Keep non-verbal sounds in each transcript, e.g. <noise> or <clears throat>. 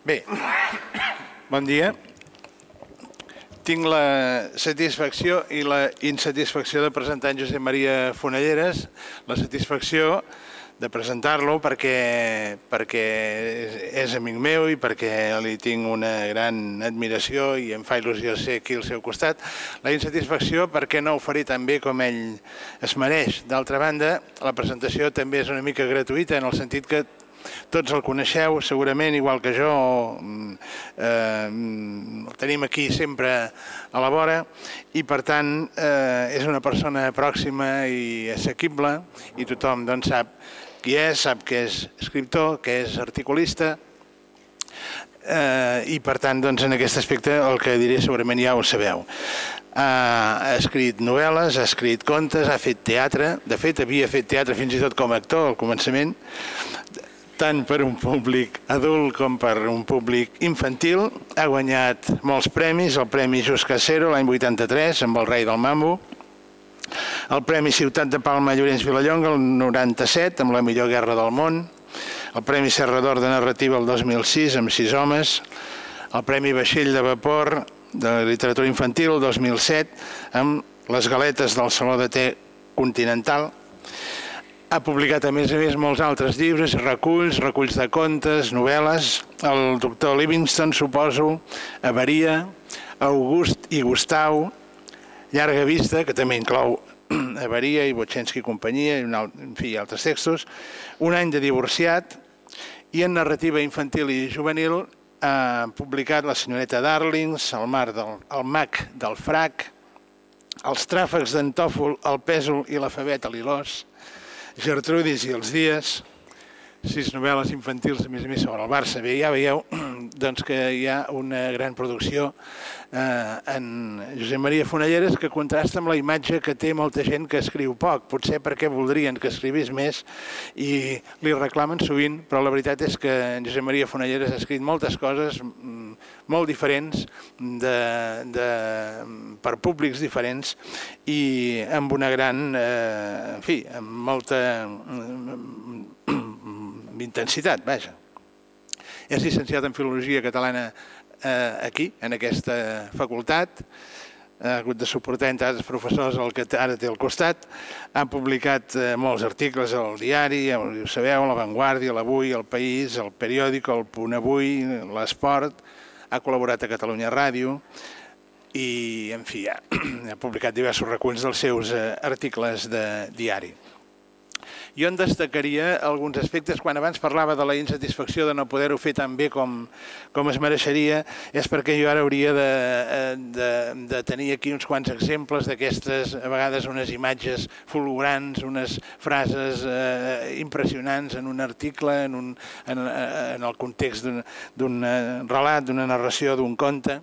Bé, bon dia. Tinc la satisfacció i la insatisfacció de presentar en Josep Maria Fonelleres. La satisfacció de presentar-lo perquè, perquè és amic meu i perquè li tinc una gran admiració i em fa il·lusió ser aquí al seu costat. La insatisfacció perquè no ho faré tan bé com ell es mereix. D'altra banda, la presentació també és una mica gratuïta en el sentit que tots el coneixeu segurament igual que jo, eh, el tenim aquí sempre a la vora i per tant eh, és una persona pròxima i assequible i tothom doncs, sap qui és, sap que és escriptor, que és articulista, eh, i per tant doncs, en aquest aspecte el que diré segurament ja ho sabeu. Ha escrit novel·les, ha escrit contes, ha fet teatre, de fet havia fet teatre fins i tot com a actor al començament, tant per un públic adult com per un públic infantil. Ha guanyat molts premis, el Premi Just Casero l'any 83 amb el Rei del Mambo, el Premi Ciutat de Palma Llorenç Vilallonga el 97 amb la millor guerra del món, el Premi Serrador de Narrativa el 2006 amb sis homes, el Premi Vaixell de Vapor de Literatura Infantil el 2007 amb les galetes del Saló de Té Continental, ha publicat, a més a més, molts altres llibres, reculls, reculls de contes, novel·les. El doctor Livingston, suposo, Avaria, August i Gustau, Llarga Vista, que també inclou <clears throat> Avaria i Botxensky i companyia, i alt, en fi, altres textos. Un any de divorciat i en narrativa infantil i juvenil ha publicat La senyoreta Darlings, El mar del el mag del frac, Els tràfecs d'en Tòfol, El pèsol i l'alfabet a l'Ilós, Gertrudis i els dies, sis novel·les infantils, a més a més, sobre el Barça. Bé, ja veieu <clears throat> doncs, que hi ha una gran producció eh, en Josep Maria Fonelleres que contrasta amb la imatge que té molta gent que escriu poc, potser perquè voldrien que escrivís més i li reclamen sovint, però la veritat és que en Josep Maria Fonelleres ha escrit moltes coses mm, molt diferents de, de, per públics diferents i amb una gran, eh, en fi, amb molta intensitat, vaja. És llicenciat en Filologia Catalana eh, aquí, en aquesta facultat, ha hagut de suportar entre altres professors el que ara té al costat, ha publicat eh, molts articles al diari, ho sabeu, La Vanguardia, l'Avui, El País, El Periòdico, El Punt Avui, l'Esport, ha col·laborat a Catalunya Ràdio i, en fi, ha, <clears throat> ha publicat diversos reculls dels seus eh, articles de diari. Jo en destacaria alguns aspectes. Quan abans parlava de la insatisfacció de no poder-ho fer tan bé com, com es mereixeria, és perquè jo ara hauria de, eh, de, de tenir aquí uns quants exemples d'aquestes, a vegades unes imatges fulgurants, unes frases eh, impressionants en un article, en, un, en, eh, en el context d'un relat, d'una narració, d'un conte.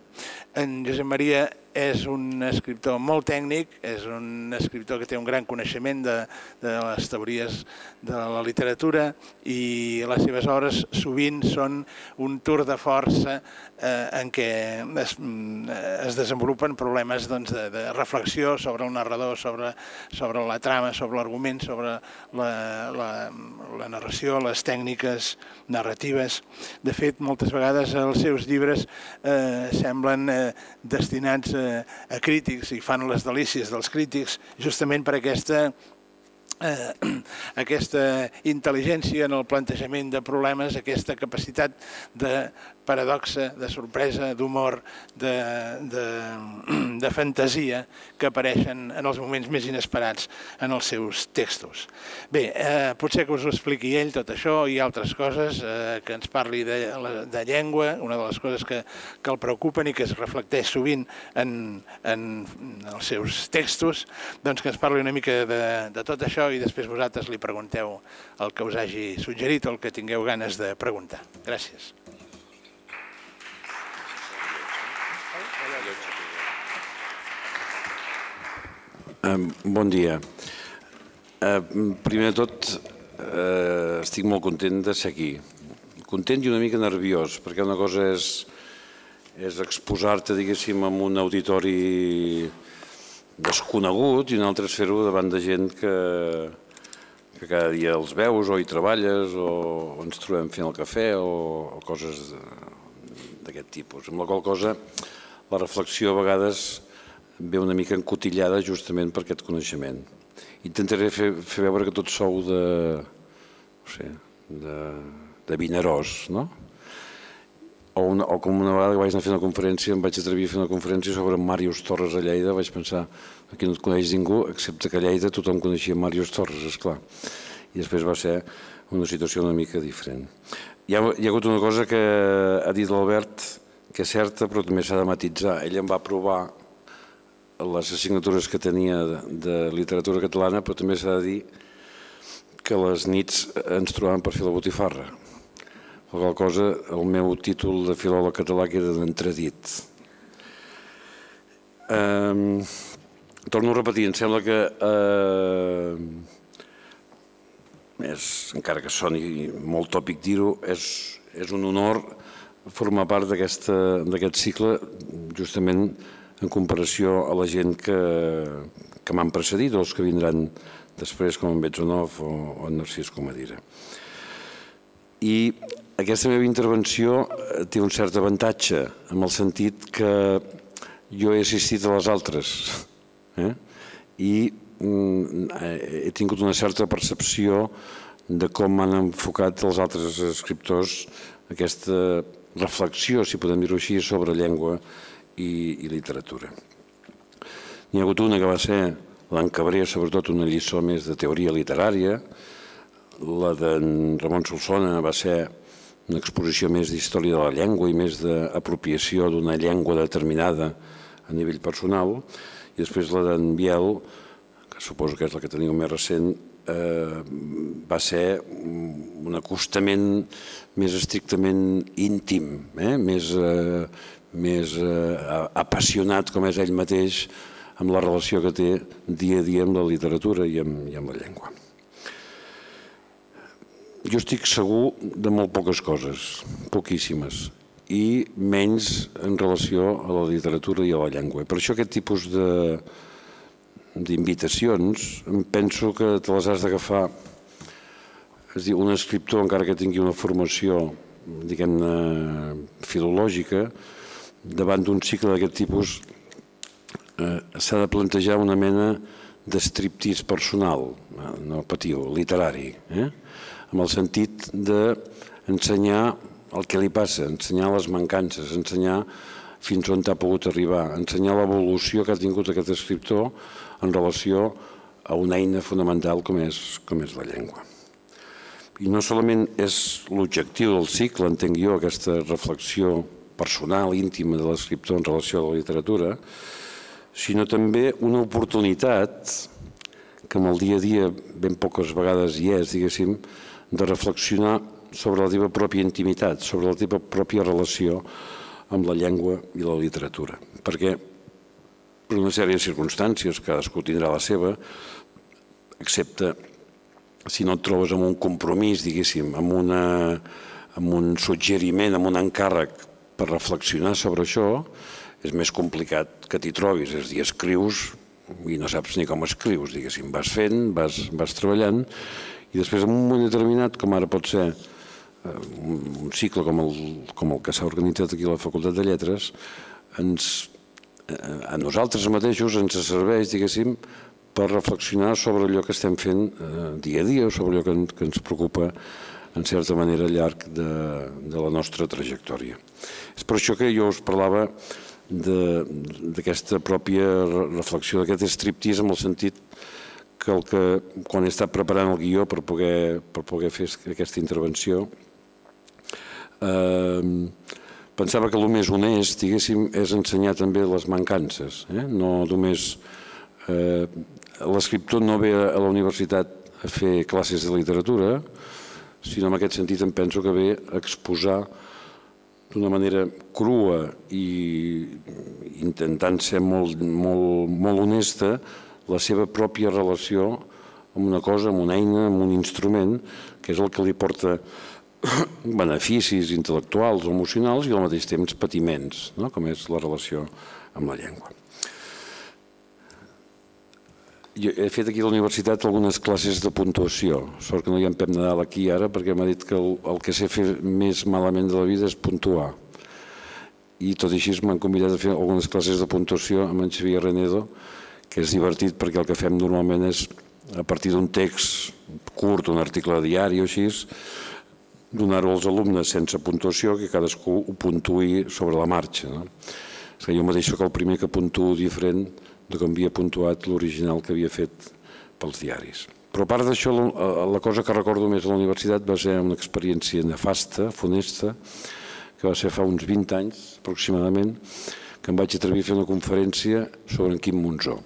En Josep Maria és un escriptor molt tècnic, és un escriptor que té un gran coneixement de, de les teories de la literatura i les seves obres sovint són un tour de força eh, en què es, es desenvolupen problemes doncs, de, de reflexió sobre el narrador, sobre, sobre la trama, sobre l'argument, sobre la, la, la narració, les tècniques narratives. De fet, moltes vegades els seus llibres eh, semblen eh, destinats a a crítics i fan les delícies dels crítics justament per aquesta eh, <clears throat> aquesta intel·ligència en el plantejament de problemes, aquesta capacitat de paradoxa, de sorpresa, d'humor, de, de, <clears throat> de fantasia que apareixen en els moments més inesperats en els seus textos. Bé, eh, potser que us ho expliqui ell tot això i altres coses, eh, que ens parli de, de llengua, una de les coses que, que el preocupen i que es reflecteix sovint en, en els seus textos, doncs que ens parli una mica de, de tot això i després vosaltres li pregunteu el que us hagi suggerit o el que tingueu ganes de preguntar. Gràcies. Bon dia. Primer de tot, eh, estic molt content de ser aquí. Content i una mica nerviós, perquè una cosa és, és exposar-te, diguéssim, en un auditori desconegut i una altra és fer-ho davant de gent que, que cada dia els veus o hi treballes o, ens trobem fent el cafè o coses d'aquest tipus. Amb la qual cosa la reflexió a vegades ve una mica encotillada justament per aquest coneixement. Intentaré fer, fer veure que tots sou de, no sé, de, de Vinaròs, no? O, una, o com una vegada que vaig anar a fer una conferència, em vaig atrevir a fer una conferència sobre Màrius Torres a Lleida, vaig pensar, aquí no et coneix ningú, excepte que a Lleida tothom coneixia Màrius Torres, és clar. I després va ser una situació una mica diferent. Hi ha, hi ha hagut una cosa que ha dit l'Albert, que és certa, però també s'ha de matitzar. Ell em va provar les assignatures que tenia de, literatura catalana, però també s'ha de dir que les nits ens trobàvem per fer la botifarra la qual cosa el meu títol de filòleg català queda d'entredit. Torno a repetir, em sembla que eh, és, encara que soni molt tòpic dir-ho, és, és un honor formar part d'aquest cicle justament en comparació a la gent que, que m'han precedit o els que vindran després com en Betzonov o, o en Narcís Comadira. I aquesta meva intervenció eh, té un cert avantatge, en el sentit que jo he assistit a les altres <laughs> eh? i mm, he tingut una certa percepció de com han enfocat els altres escriptors aquesta reflexió, si podem dir-ho així, sobre llengua i, i literatura. N'hi ha hagut una que va ser l'en Cabré, sobretot una lliçó més de teoria literària, la d'en Ramon Solsona va ser una exposició més d'història de la llengua i més d'apropiació d'una llengua determinada a nivell personal, i després la d'en Biel, que suposo que és la que teniu més recent, eh, va ser un acostament més estrictament íntim, eh? més, eh, més eh, apassionat com és ell mateix amb la relació que té dia a dia amb la literatura i amb, i amb la llengua. Jo estic segur de molt poques coses, poquíssimes, i menys en relació a la literatura i a la llengua. Per això aquest tipus de d'invitacions penso que te les has d'agafar és dir, un escriptor encara que tingui una formació diguem-ne filològica davant d'un cicle d'aquest tipus eh, s'ha de plantejar una mena d'estriptís personal, eh, no patiu, literari, eh? amb el sentit d'ensenyar el que li passa, ensenyar les mancances, ensenyar fins on ha pogut arribar, ensenyar l'evolució que ha tingut aquest escriptor en relació a una eina fonamental com és, com és la llengua. I no solament és l'objectiu del cicle, entenc jo, aquesta reflexió personal, íntima de l'escriptor en relació a la literatura, sinó també una oportunitat que en el dia a dia ben poques vegades hi és, diguéssim, de reflexionar sobre la teva pròpia intimitat, sobre la teva pròpia relació amb la llengua i la literatura. Perquè per una sèrie de circumstàncies, cadascú tindrà la seva, excepte si no et trobes amb un compromís, diguéssim, amb, una, amb un suggeriment, amb un encàrrec per reflexionar sobre això, és més complicat que t'hi trobis. És dir, escrius i no saps ni com escrius, diguéssim. Vas fent, vas, vas treballant i després en un moment determinat, com ara pot ser eh, un cicle com el, com el que s'ha organitzat aquí a la Facultat de Lletres, ens, eh, a nosaltres mateixos ens serveix, diguéssim, per reflexionar sobre allò que estem fent eh, dia a dia o sobre allò que, que ens preocupa en certa manera al llarg de, de la nostra trajectòria. És per això que jo us parlava d'aquesta pròpia reflexió, d'aquest estriptis en el sentit que el que, quan he estat preparant el guió per poder, per poder fer aquesta intervenció, eh, pensava que el més honest, diguéssim, és ensenyar també les mancances. Eh? No només... Eh, L'escriptor no ve a la universitat a fer classes de literatura, sinó en aquest sentit em penso que ve a exposar d'una manera crua i intentant ser molt, molt, molt honesta la seva pròpia relació amb una cosa, amb una eina, amb un instrument, que és el que li porta <coughs> beneficis intel·lectuals o emocionals i al mateix temps patiments, no? com és la relació amb la llengua. Jo he fet aquí a la universitat algunes classes de puntuació. Sort que no hi ha Pep Nadal aquí ara perquè m'ha dit que el, el que sé fer més malament de la vida és puntuar. i tot i així m'han convidat a fer algunes classes de puntuació amb en Xavier Renedo, que és divertit perquè el que fem normalment és, a partir d'un text curt, un article diari o així, donar-ho als alumnes sense puntuació, que cadascú ho puntuï sobre la marxa. No? És que jo mateix soc el primer que puntuo diferent de com havia puntuat l'original que havia fet pels diaris. Però a part d'això, la cosa que recordo més a la universitat va ser una experiència nefasta, funesta, que va ser fa uns 20 anys aproximadament, que em vaig atrevir a fer una conferència sobre en Quim Monzó.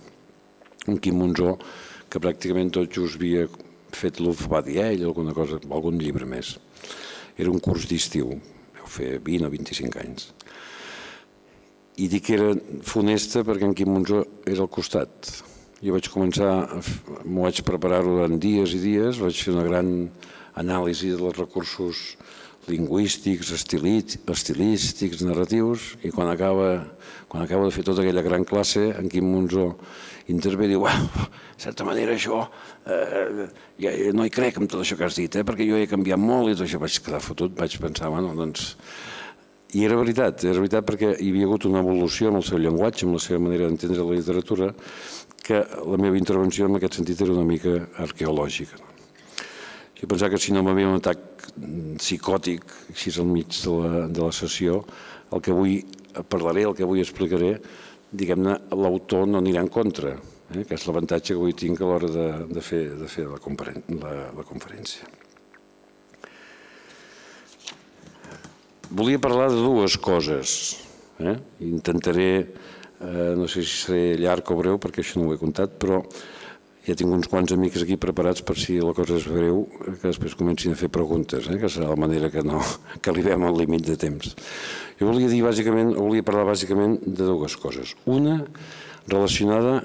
En Quim Monzó, que pràcticament tot just havia fet l'Ulf va dir ell, alguna cosa, algun llibre més. Era un curs d'estiu, deu fer 20 o 25 anys. I dic que era funesta perquè en Quim Monzó era al costat. Jo vaig començar, m'ho vaig preparar durant dies i dies, vaig fer una gran anàlisi dels recursos lingüístics, estilístics, narratius, i quan acaba, quan acaba de fer tota aquella gran classe, en Quim Monzó intervé i diu, bueno, de certa manera això, eh, ja, no hi crec amb tot això que has dit, eh, perquè jo he canviat molt i tot això vaig quedar fotut, vaig pensar, bueno, doncs... I era veritat, era veritat perquè hi havia hagut una evolució en el seu llenguatge, en la seva manera d'entendre la literatura, que la meva intervenció en aquest sentit era una mica arqueològica. Jo pensava que si no m'havia un atac psicòtic, així al mig de la, de la sessió, el que avui parlaré, el que avui explicaré, diguem-ne, l'autor no anirà en contra, eh? que és l'avantatge que avui tinc a l'hora de, de fer, de fer la, la, la conferència. Volia parlar de dues coses. Eh? Intentaré, eh, no sé si seré llarg o breu, perquè això no ho he contat, però ja tinc uns quants amics aquí preparats per si la cosa és breu, que després comencin a fer preguntes, eh? que serà la manera que, no, <laughs> que arribem al límit de temps. Jo volia dir bàsicament, volia parlar bàsicament de dues coses. Una relacionada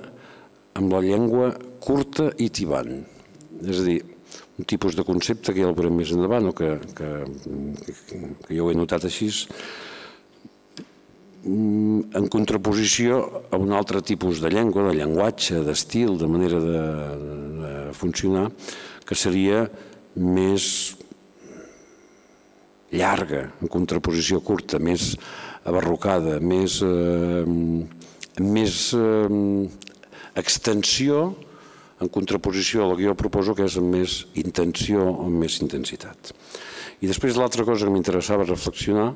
amb la llengua curta i tibant. És a dir, un tipus de concepte que ja el veurem més endavant o que, que, que jo ho he notat així, Mm, en contraposició a un altre tipus de llengua, de llenguatge, d'estil, de manera de, de funcionar, que seria més llarga, en contraposició curta, més abarrocada, més, eh, més eh, extensió en contraposició a la que jo proposo, que és amb més intenció amb més intensitat. I després l'altra cosa que m'interessava reflexionar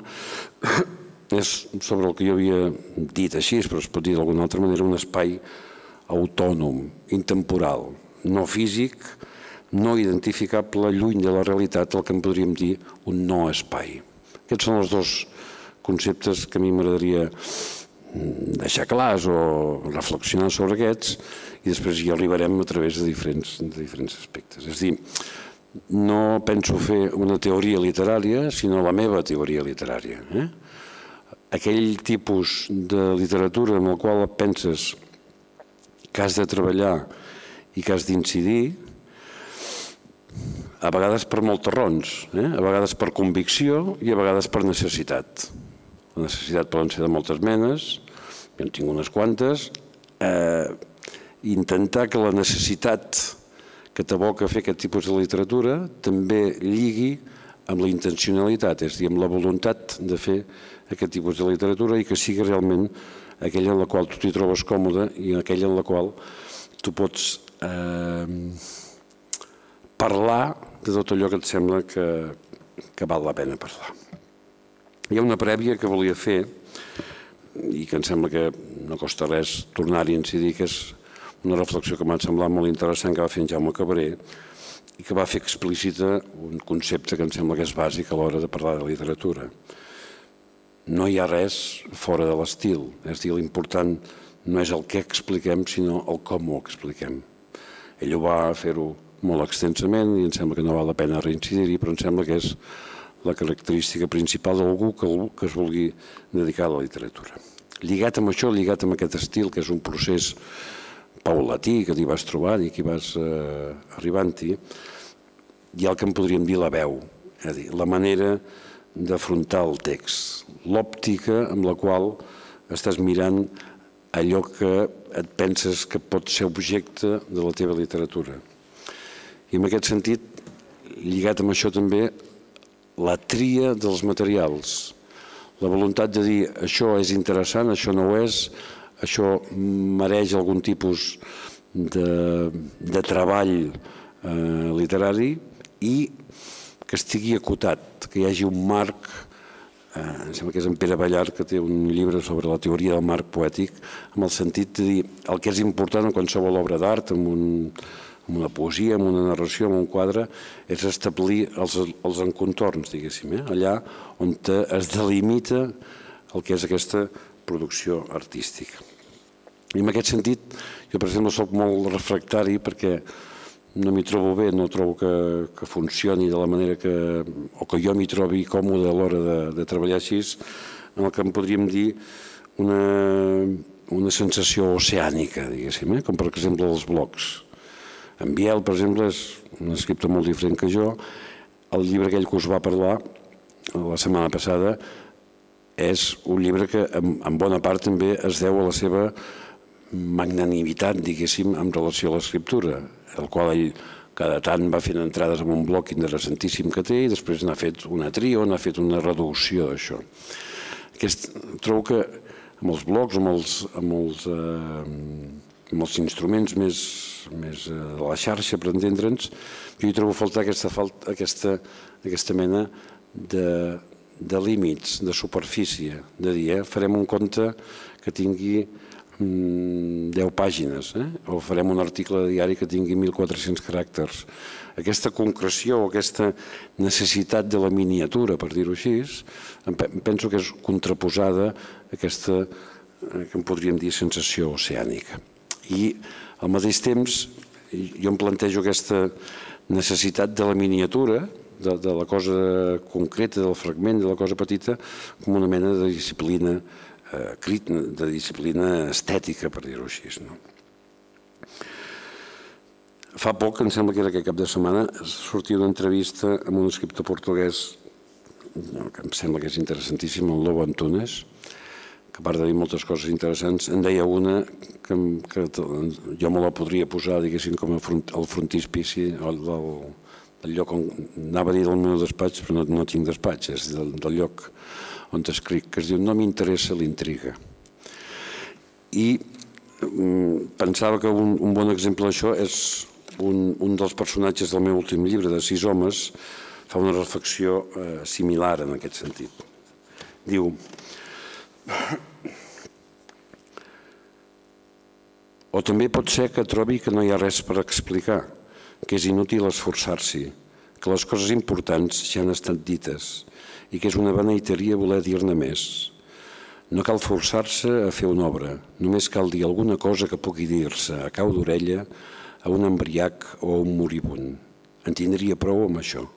<coughs> és sobre el que jo havia dit així, però es pot dir d'alguna altra manera, un espai autònom, intemporal, no físic, no identificable, lluny de la realitat, el que en podríem dir un no espai. Aquests són els dos conceptes que a mi m'agradaria deixar clars o reflexionar sobre aquests i després hi arribarem a través de diferents, de diferents aspectes. És dir, no penso fer una teoria literària, sinó la meva teoria literària. Eh? aquell tipus de literatura en el qual penses que has de treballar i que has d'incidir, a vegades per moltes raons, eh? a vegades per convicció i a vegades per necessitat. La necessitat poden ser de moltes menes, jo en tinc unes quantes, eh, intentar que la necessitat que t'aboca a fer aquest tipus de literatura també lligui amb la intencionalitat, és a dir, amb la voluntat de fer aquest tipus de literatura i que sigui realment aquella en la qual tu t'hi trobes còmode i aquella en la qual tu pots eh, parlar de tot allò que et sembla que, que val la pena parlar. Hi ha una prèvia que volia fer i que em sembla que no costa res tornar-hi a incidir, que és una reflexió que m'ha semblat molt interessant que va fer en Jaume Cabré i que va fer explícita un concepte que em sembla que és bàsic a l'hora de parlar de literatura no hi ha res fora de l'estil. És dir, l'important no és el que expliquem, sinó el com ho expliquem. Ell ho va fer-ho molt extensament i em sembla que no val la pena reincidir-hi, però em sembla que és la característica principal d'algú que, que es vulgui dedicar a la literatura. Lligat amb això, lligat amb aquest estil, que és un procés paulatí que t'hi vas trobant i que vas eh, arribant-hi, hi ha el que en podríem dir la veu, és a dir, la manera d'afrontar el text, l'òptica amb la qual estàs mirant allò que et penses que pot ser objecte de la teva literatura. I en aquest sentit, lligat amb això també, la tria dels materials, La voluntat de dir això és interessant, això no ho és, això mereix algun tipus de, de treball eh, literari i que estigui acotat, que hi hagi un marc, eh, em sembla que és en Pere Ballar que té un llibre sobre la teoria del marc poètic, amb el sentit de dir el que és important en qualsevol obra d'art, en, un, en una poesia, en una narració, en un quadre, és establir els, els encontorns, diguéssim, eh? allà on es delimita el que és aquesta producció artística. I en aquest sentit, jo per exemple soc molt refractari perquè no m'hi trobo bé, no trobo que, que funcioni de la manera que, o que jo m'hi trobi còmode a l'hora de, de treballar així, en el que en podríem dir una, una sensació oceànica, diguéssim, eh? com per exemple els blocs. En Biel, per exemple, és un escriptor molt diferent que jo. El llibre aquell que us va parlar la setmana passada és un llibre que en, bona part també es deu a la seva magnanimitat, diguéssim, en relació a l'escriptura, el qual ell cada tant va fent entrades en un bloc interessantíssim que té i després n'ha fet una tria o n'ha fet una reducció d'això. Aquest, trobo que amb els blocs, amb els, amb els, eh, amb els instruments més, més eh, de la xarxa, per entendre'ns, jo hi trobo faltar aquesta, falta, aquesta, aquesta mena de, de límits, de superfície, de dir, eh, farem un conte que tingui 10 mm, pàgines, eh? o farem un article de diari que tingui 1.400 caràcters. Aquesta concreció aquesta necessitat de la miniatura, per dir-ho així, penso que és contraposada a aquesta, eh, que en podríem dir, sensació oceànica. I al mateix temps jo em plantejo aquesta necessitat de la miniatura, de, de la cosa concreta, del fragment, de la cosa petita, com una mena de disciplina eh, de disciplina estètica, per dir-ho així. No? Fa poc, em sembla que era aquest cap de setmana, sortia una entrevista amb un escriptor portuguès que em sembla que és interessantíssim, el Lobo Antunes, a part de dir moltes coses interessants, en deia una que, que jo me la podria posar, diguéssim, com a front, el frontispici del, del lloc on anava a dir del meu despatx, però no, no tinc despatx, és del, del lloc on escric, que es diu No m'interessa l'intriga. I mm, pensava que un, un bon exemple d'això és un, un dels personatges del meu últim llibre, de Sis homes, fa una reflexió eh, similar en aquest sentit. Diu, o també pot ser que trobi que no hi ha res per explicar, que és inútil esforçar-s'hi, que les coses importants ja han estat dites i que és una beneiteria voler dir-ne més. No cal forçar-se a fer una obra, només cal dir alguna cosa que pugui dir-se a cau d'orella a un embriac o a un moribund. En tindria prou amb això.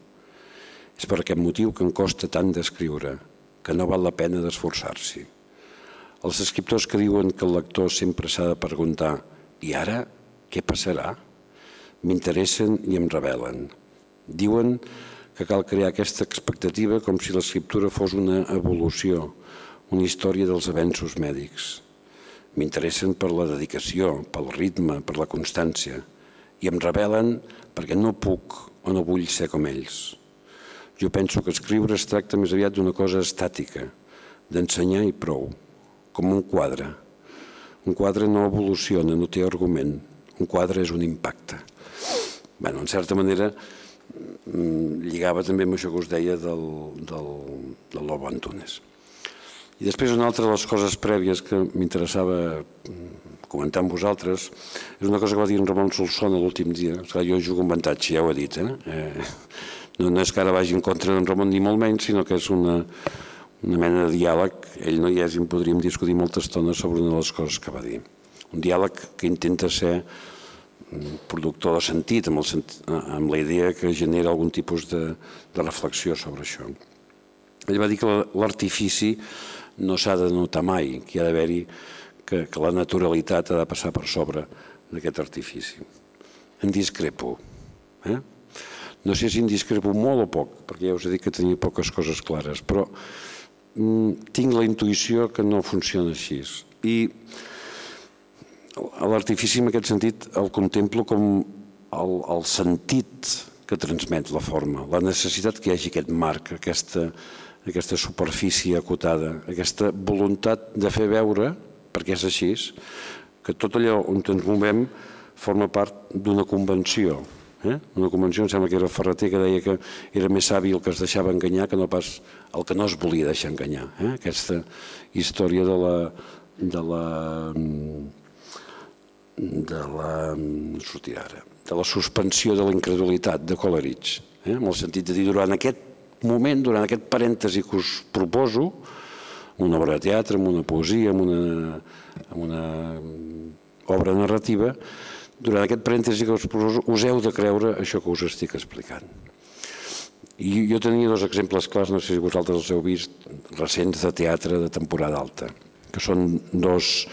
És per aquest motiu que em costa tant d'escriure, que no val la pena d'esforçar-s'hi. Els escriptors que diuen que el lector sempre s'ha de preguntar «I ara què passarà?» m'interessen i em revelen. Diuen que cal crear aquesta expectativa com si l'escriptura fos una evolució, una història dels avenços mèdics. M'interessen per la dedicació, pel ritme, per la constància, i em revelen perquè no puc o no vull ser com ells. Jo penso que escriure es tracta més aviat d'una cosa estàtica, d'ensenyar i prou, com un quadre. Un quadre no evoluciona, no té argument. Un quadre és un impacte. Bé, en certa manera, Mm, lligava també amb això que us deia del, del, del Lobo Antunes. I després una altra de les coses prèvies que m'interessava mm, comentar amb vosaltres és una cosa que va dir en Ramon Solsona l'últim dia. Esclar, jo jugo amb avantatge, ja ho he dit. Eh? Eh, no, no és que ara vagi en contra d'en Ramon ni molt menys, sinó que és una, una mena de diàleg. Ell no hi és i en podríem discutir molta estona sobre una de les coses que va dir. Un diàleg que intenta ser productor de sentit, amb, el sentit, amb la idea que genera algun tipus de, de reflexió sobre això. Ell va dir que l'artifici no s'ha de notar mai, que hi ha d'haver-hi que, que la naturalitat ha de passar per sobre d'aquest artifici. En discrepo. Eh? No sé si en discrepo molt o poc, perquè ja us he dit que tenia poques coses clares, però mm, tinc la intuïció que no funciona així. I L'artifici en aquest sentit el contemplo com el, el sentit que transmet la forma, la necessitat que hi hagi aquest marc, aquesta, aquesta superfície acotada, aquesta voluntat de fer veure, perquè és així, que tot allò on ens movem forma part d'una convenció. Eh? Una convenció, em sembla que era Ferreter, que deia que era més savi el que es deixava enganyar que no pas el que no es volia deixar enganyar. Eh? Aquesta història de la, de la, de la, sortirà ara, de la suspensió de la incredulitat de Coleridge, eh? en el sentit de dir durant aquest moment, durant aquest parèntesi que us proposo, una obra de teatre, amb una poesia, amb una, una obra narrativa, durant aquest parèntesi que us proposo, us heu de creure això que us estic explicant. I jo tenia dos exemples clars, no sé si vosaltres els heu vist, recents de teatre de temporada alta, que són dos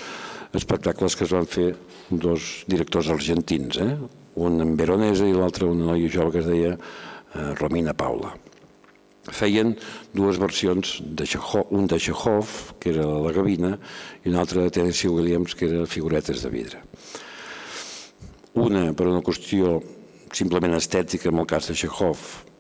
espectacles que es van fer dos directors argentins, eh? un en Veronesa i l'altre una noia jove que es deia eh, Romina Paula feien dues versions, de Chekhov, un de Chekhov, que era la gavina, i un altre de Tennessee Williams, que era figuretes de vidre. Una per una qüestió simplement estètica, en el cas de Chekhov,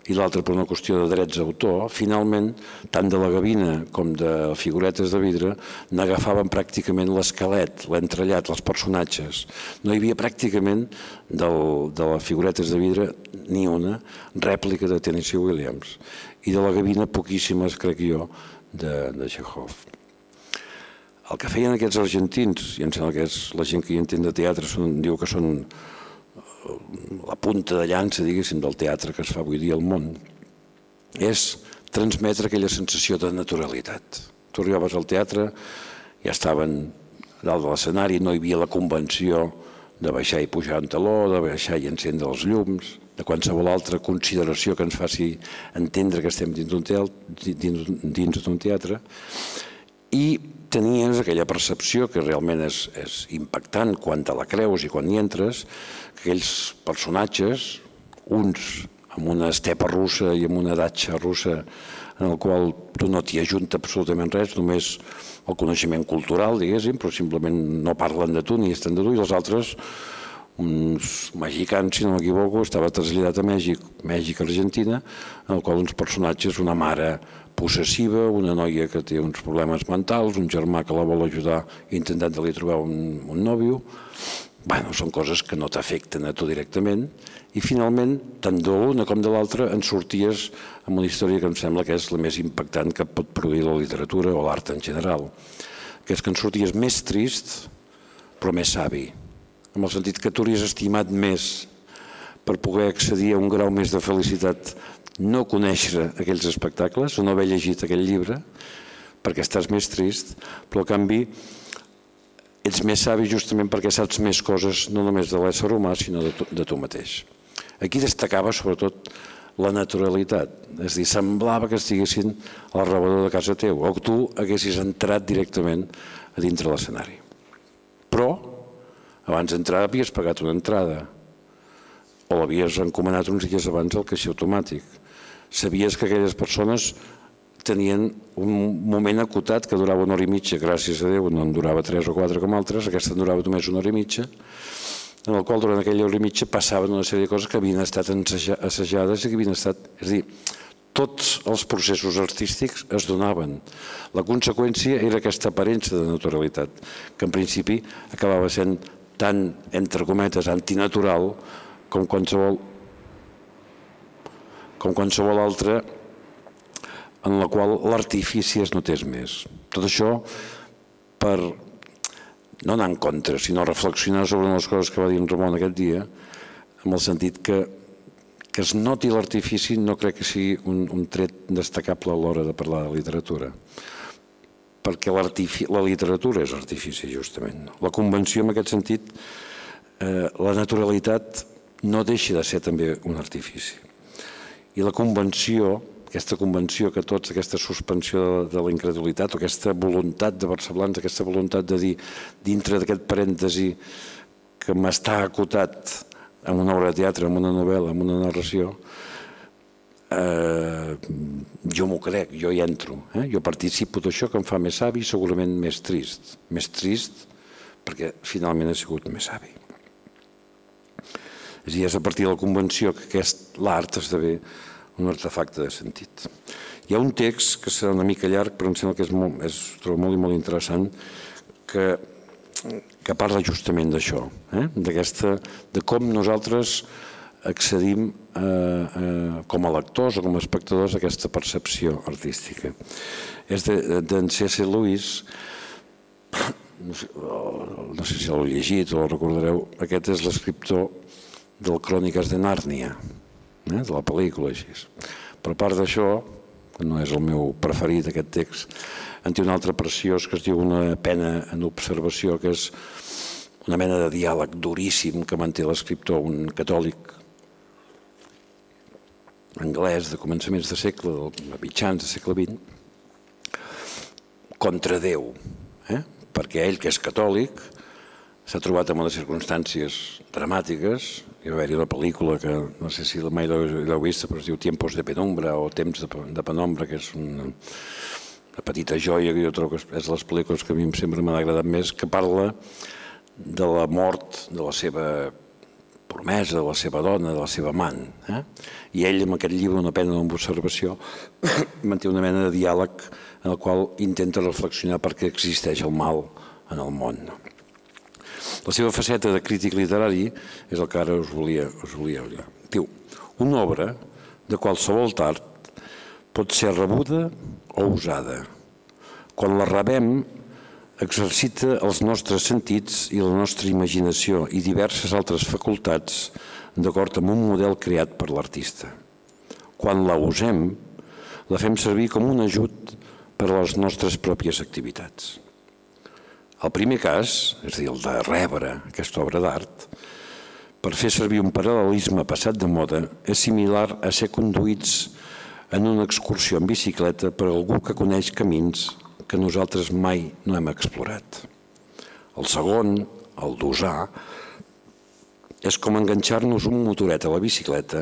i l'altra per una qüestió de drets d'autor, finalment, tant de la gavina com de figuretes de vidre, n'agafaven pràcticament l'esquelet, l'entrellat, els personatges. No hi havia pràcticament del, de les figuretes de vidre ni una rèplica de Tennessee Williams i de la gavina poquíssimes, crec jo, de, de Chekhov. El que feien aquests argentins, i em sembla que és la gent que hi entén de teatre, són, diu que són la punta de llança, diguéssim, del teatre que es fa avui dia al món, és transmetre aquella sensació de naturalitat. Tu arribaves al teatre, ja estaven dalt de l'escenari, no hi havia la convenció de baixar i pujar un taló, de baixar i encendre els llums, de qualsevol altra consideració que ens faci entendre que estem dins d'un teatre, dins d'un teatre, i tenies aquella percepció que realment és, és impactant quan te la creus i quan hi entres, que aquells personatges, uns amb una estepa russa i amb una datxa russa en el qual tu no t'hi ajunta absolutament res, només el coneixement cultural, diguéssim, però simplement no parlen de tu ni estan de tu, i els altres, uns mexicans, si no m'equivoco, estava traslladat a Mèxic, Mèxic-Argentina, en el qual uns personatges, una mare possessiva, una noia que té uns problemes mentals, un germà que la vol ajudar intentant-li trobar un, un nòvio. Bueno, són coses que no t'afecten a tu directament i finalment, tant de l'una com de l'altra, en sorties amb una història que em sembla que és la més impactant que pot produir la literatura o l'art en general, que és que en sorties més trist però més savi, en el sentit que tu hauries estimat més per poder accedir a un grau més de felicitat no conèixer aquells espectacles o no haver llegit aquell llibre perquè estàs més trist, però a canvi ets més savi justament perquè saps més coses no només de l'ésser humà sinó de tu, de tu mateix. Aquí destacava sobretot la naturalitat, és a dir, semblava que estiguessin al rebedor de casa teu o que tu haguessis entrat directament a dintre l'escenari. Abans d'entrar havies pagat una entrada o l'havies encomanat uns dies abans al caixer automàtic sabies que aquelles persones tenien un moment acotat que durava una hora i mitja, gràcies a Déu, no en durava tres o quatre com altres, aquesta en durava només una hora i mitja, en el qual durant aquella hora i mitja passaven una sèrie de coses que havien estat assajades i que havien estat... És a dir, tots els processos artístics es donaven. La conseqüència era aquesta aparença de naturalitat, que en principi acabava sent tan, entre cometes, antinatural com qualsevol com qualsevol altra en la qual l'artifici es notés més. Tot això per no anar en contra, sinó reflexionar sobre les coses que va dir en Ramon aquest dia, amb el sentit que, que es noti l'artifici no crec que sigui un, un tret destacable a l'hora de parlar de literatura perquè la literatura és artifici, justament. La convenció, en aquest sentit, eh, la naturalitat no deixa de ser també un artifici. I la convenció, aquesta convenció que tots, aquesta suspensió de, la incredulitat, aquesta voluntat de Barcelona, aquesta voluntat de dir, dintre d'aquest parèntesi que m'està acotat en una obra de teatre, en una novel·la, en una narració, eh, jo m'ho crec, jo hi entro. Eh? Jo participo d'això que em fa més savi i segurament més trist. Més trist perquè finalment he sigut més savi. És a dir, és a partir de la convenció que aquest l'art esdevé un artefacte de sentit. Hi ha un text que serà una mica llarg, però em sembla que és molt, és, trobo molt i molt interessant, que, que parla justament d'això, eh? d'aquesta, de com nosaltres accedim eh, eh, com a lectors o com a espectadors aquesta percepció artística. És d'en de, C.S. Lewis, no sé, no sé si l'heu llegit o el recordareu, aquest és l'escriptor del Cròniques de Nàrnia, eh, de la pel·lícula així. Però a part d'això, que no és el meu preferit aquest text, en té un altre preciós que es diu Una pena en observació, que és una mena de diàleg duríssim que manté l'escriptor, un catòlic anglès de començaments de segle, de mitjans de segle XX, contra Déu, eh? perquè ell, que és catòlic, s'ha trobat en unes circumstàncies dramàtiques, hi va haver-hi una pel·lícula que no sé si mai l'heu vist, però es diu Tiempos de Penumbra o Temps de, de Penombra, que és una, una petita joia que jo trobo que és les pel·lícules que a mi sempre m'ha agradat més, que parla de la mort de la seva promesa, de la seva dona, de la seva amant. Eh? I ell, amb aquest llibre, una pena d'observació, <clears throat> manté una mena de diàleg en el qual intenta reflexionar per què existeix el mal en el món. La seva faceta de crític literari és el que ara us volia, us volia dir. Diu, una obra de qualsevol tard pot ser rebuda o usada. Quan la rebem, exercita els nostres sentits i la nostra imaginació i diverses altres facultats d'acord amb un model creat per l'artista. Quan la usem, la fem servir com un ajut per a les nostres pròpies activitats. El primer cas, és dir, el de rebre aquesta obra d'art, per fer servir un paral·lelisme passat de moda, és similar a ser conduïts en una excursió en bicicleta per algú que coneix camins que nosaltres mai no hem explorat. El segon, el d'usar, és com enganxar-nos un motoret a la bicicleta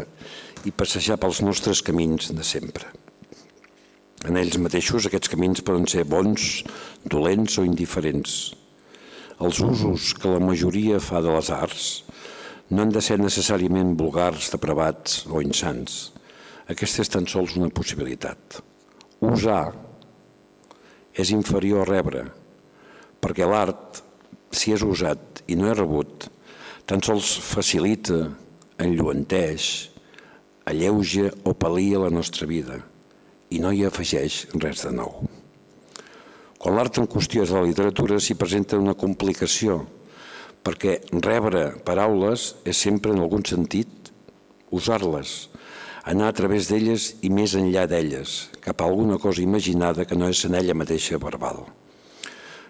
i passejar pels nostres camins de sempre. En ells mateixos aquests camins poden ser bons, dolents o indiferents. Els usos que la majoria fa de les arts no han de ser necessàriament vulgars, depravats o insans. Aquesta és tan sols una possibilitat. Usar és inferior a rebre, perquè l'art, si és usat i no és rebut, tan sols facilita, enlluenteix, alleuja o palia la nostra vida i no hi afegeix res de nou. Quan l'art en qüestió és la literatura s'hi presenta una complicació, perquè rebre paraules és sempre en algun sentit usar-les, anar a través d'elles i més enllà d'elles, cap a alguna cosa imaginada que no és en ella mateixa verbal.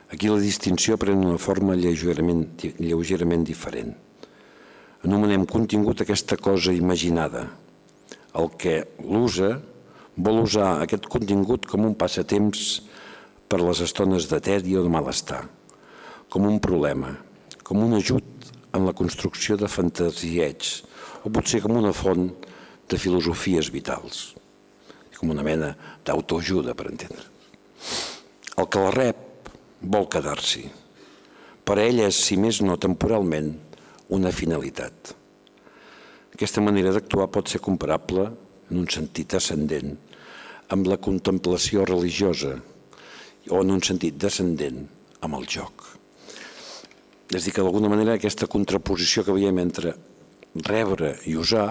Aquí la distinció pren una forma lleugerament, lleugerament diferent. Anomenem contingut aquesta cosa imaginada. El que l'usa vol usar aquest contingut com un passatemps per les estones de tedi o de malestar, com un problema, com un ajut en la construcció de fantasieig, o potser com una font de filosofies vitals, com una mena d'autoajuda, per entendre. El que la rep vol quedar-s'hi. Per a ell és, si més no temporalment, una finalitat. Aquesta manera d'actuar pot ser comparable, en un sentit ascendent, amb la contemplació religiosa o en un sentit descendent amb el joc. És a dir, que d'alguna manera aquesta contraposició que veiem entre rebre i usar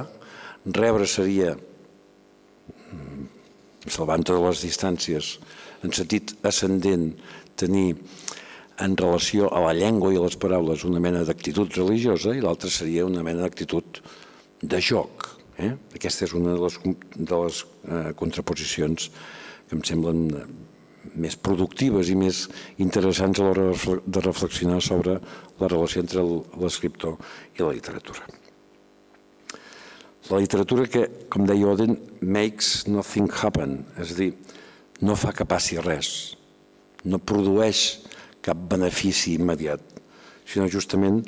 Rebre seria, salvant totes les distàncies, en sentit ascendent, tenir en relació a la llengua i a les paraules una mena d'actitud religiosa i l'altra seria una mena d'actitud de joc. Eh? Aquesta és una de les, de les eh, contraposicions que em semblen eh, més productives i més interessants a l'hora de reflexionar sobre la relació entre l'escriptor i la literatura. La literatura que, com deia Oden, makes nothing happen, és a dir, no fa que passi res, no produeix cap benefici immediat, sinó justament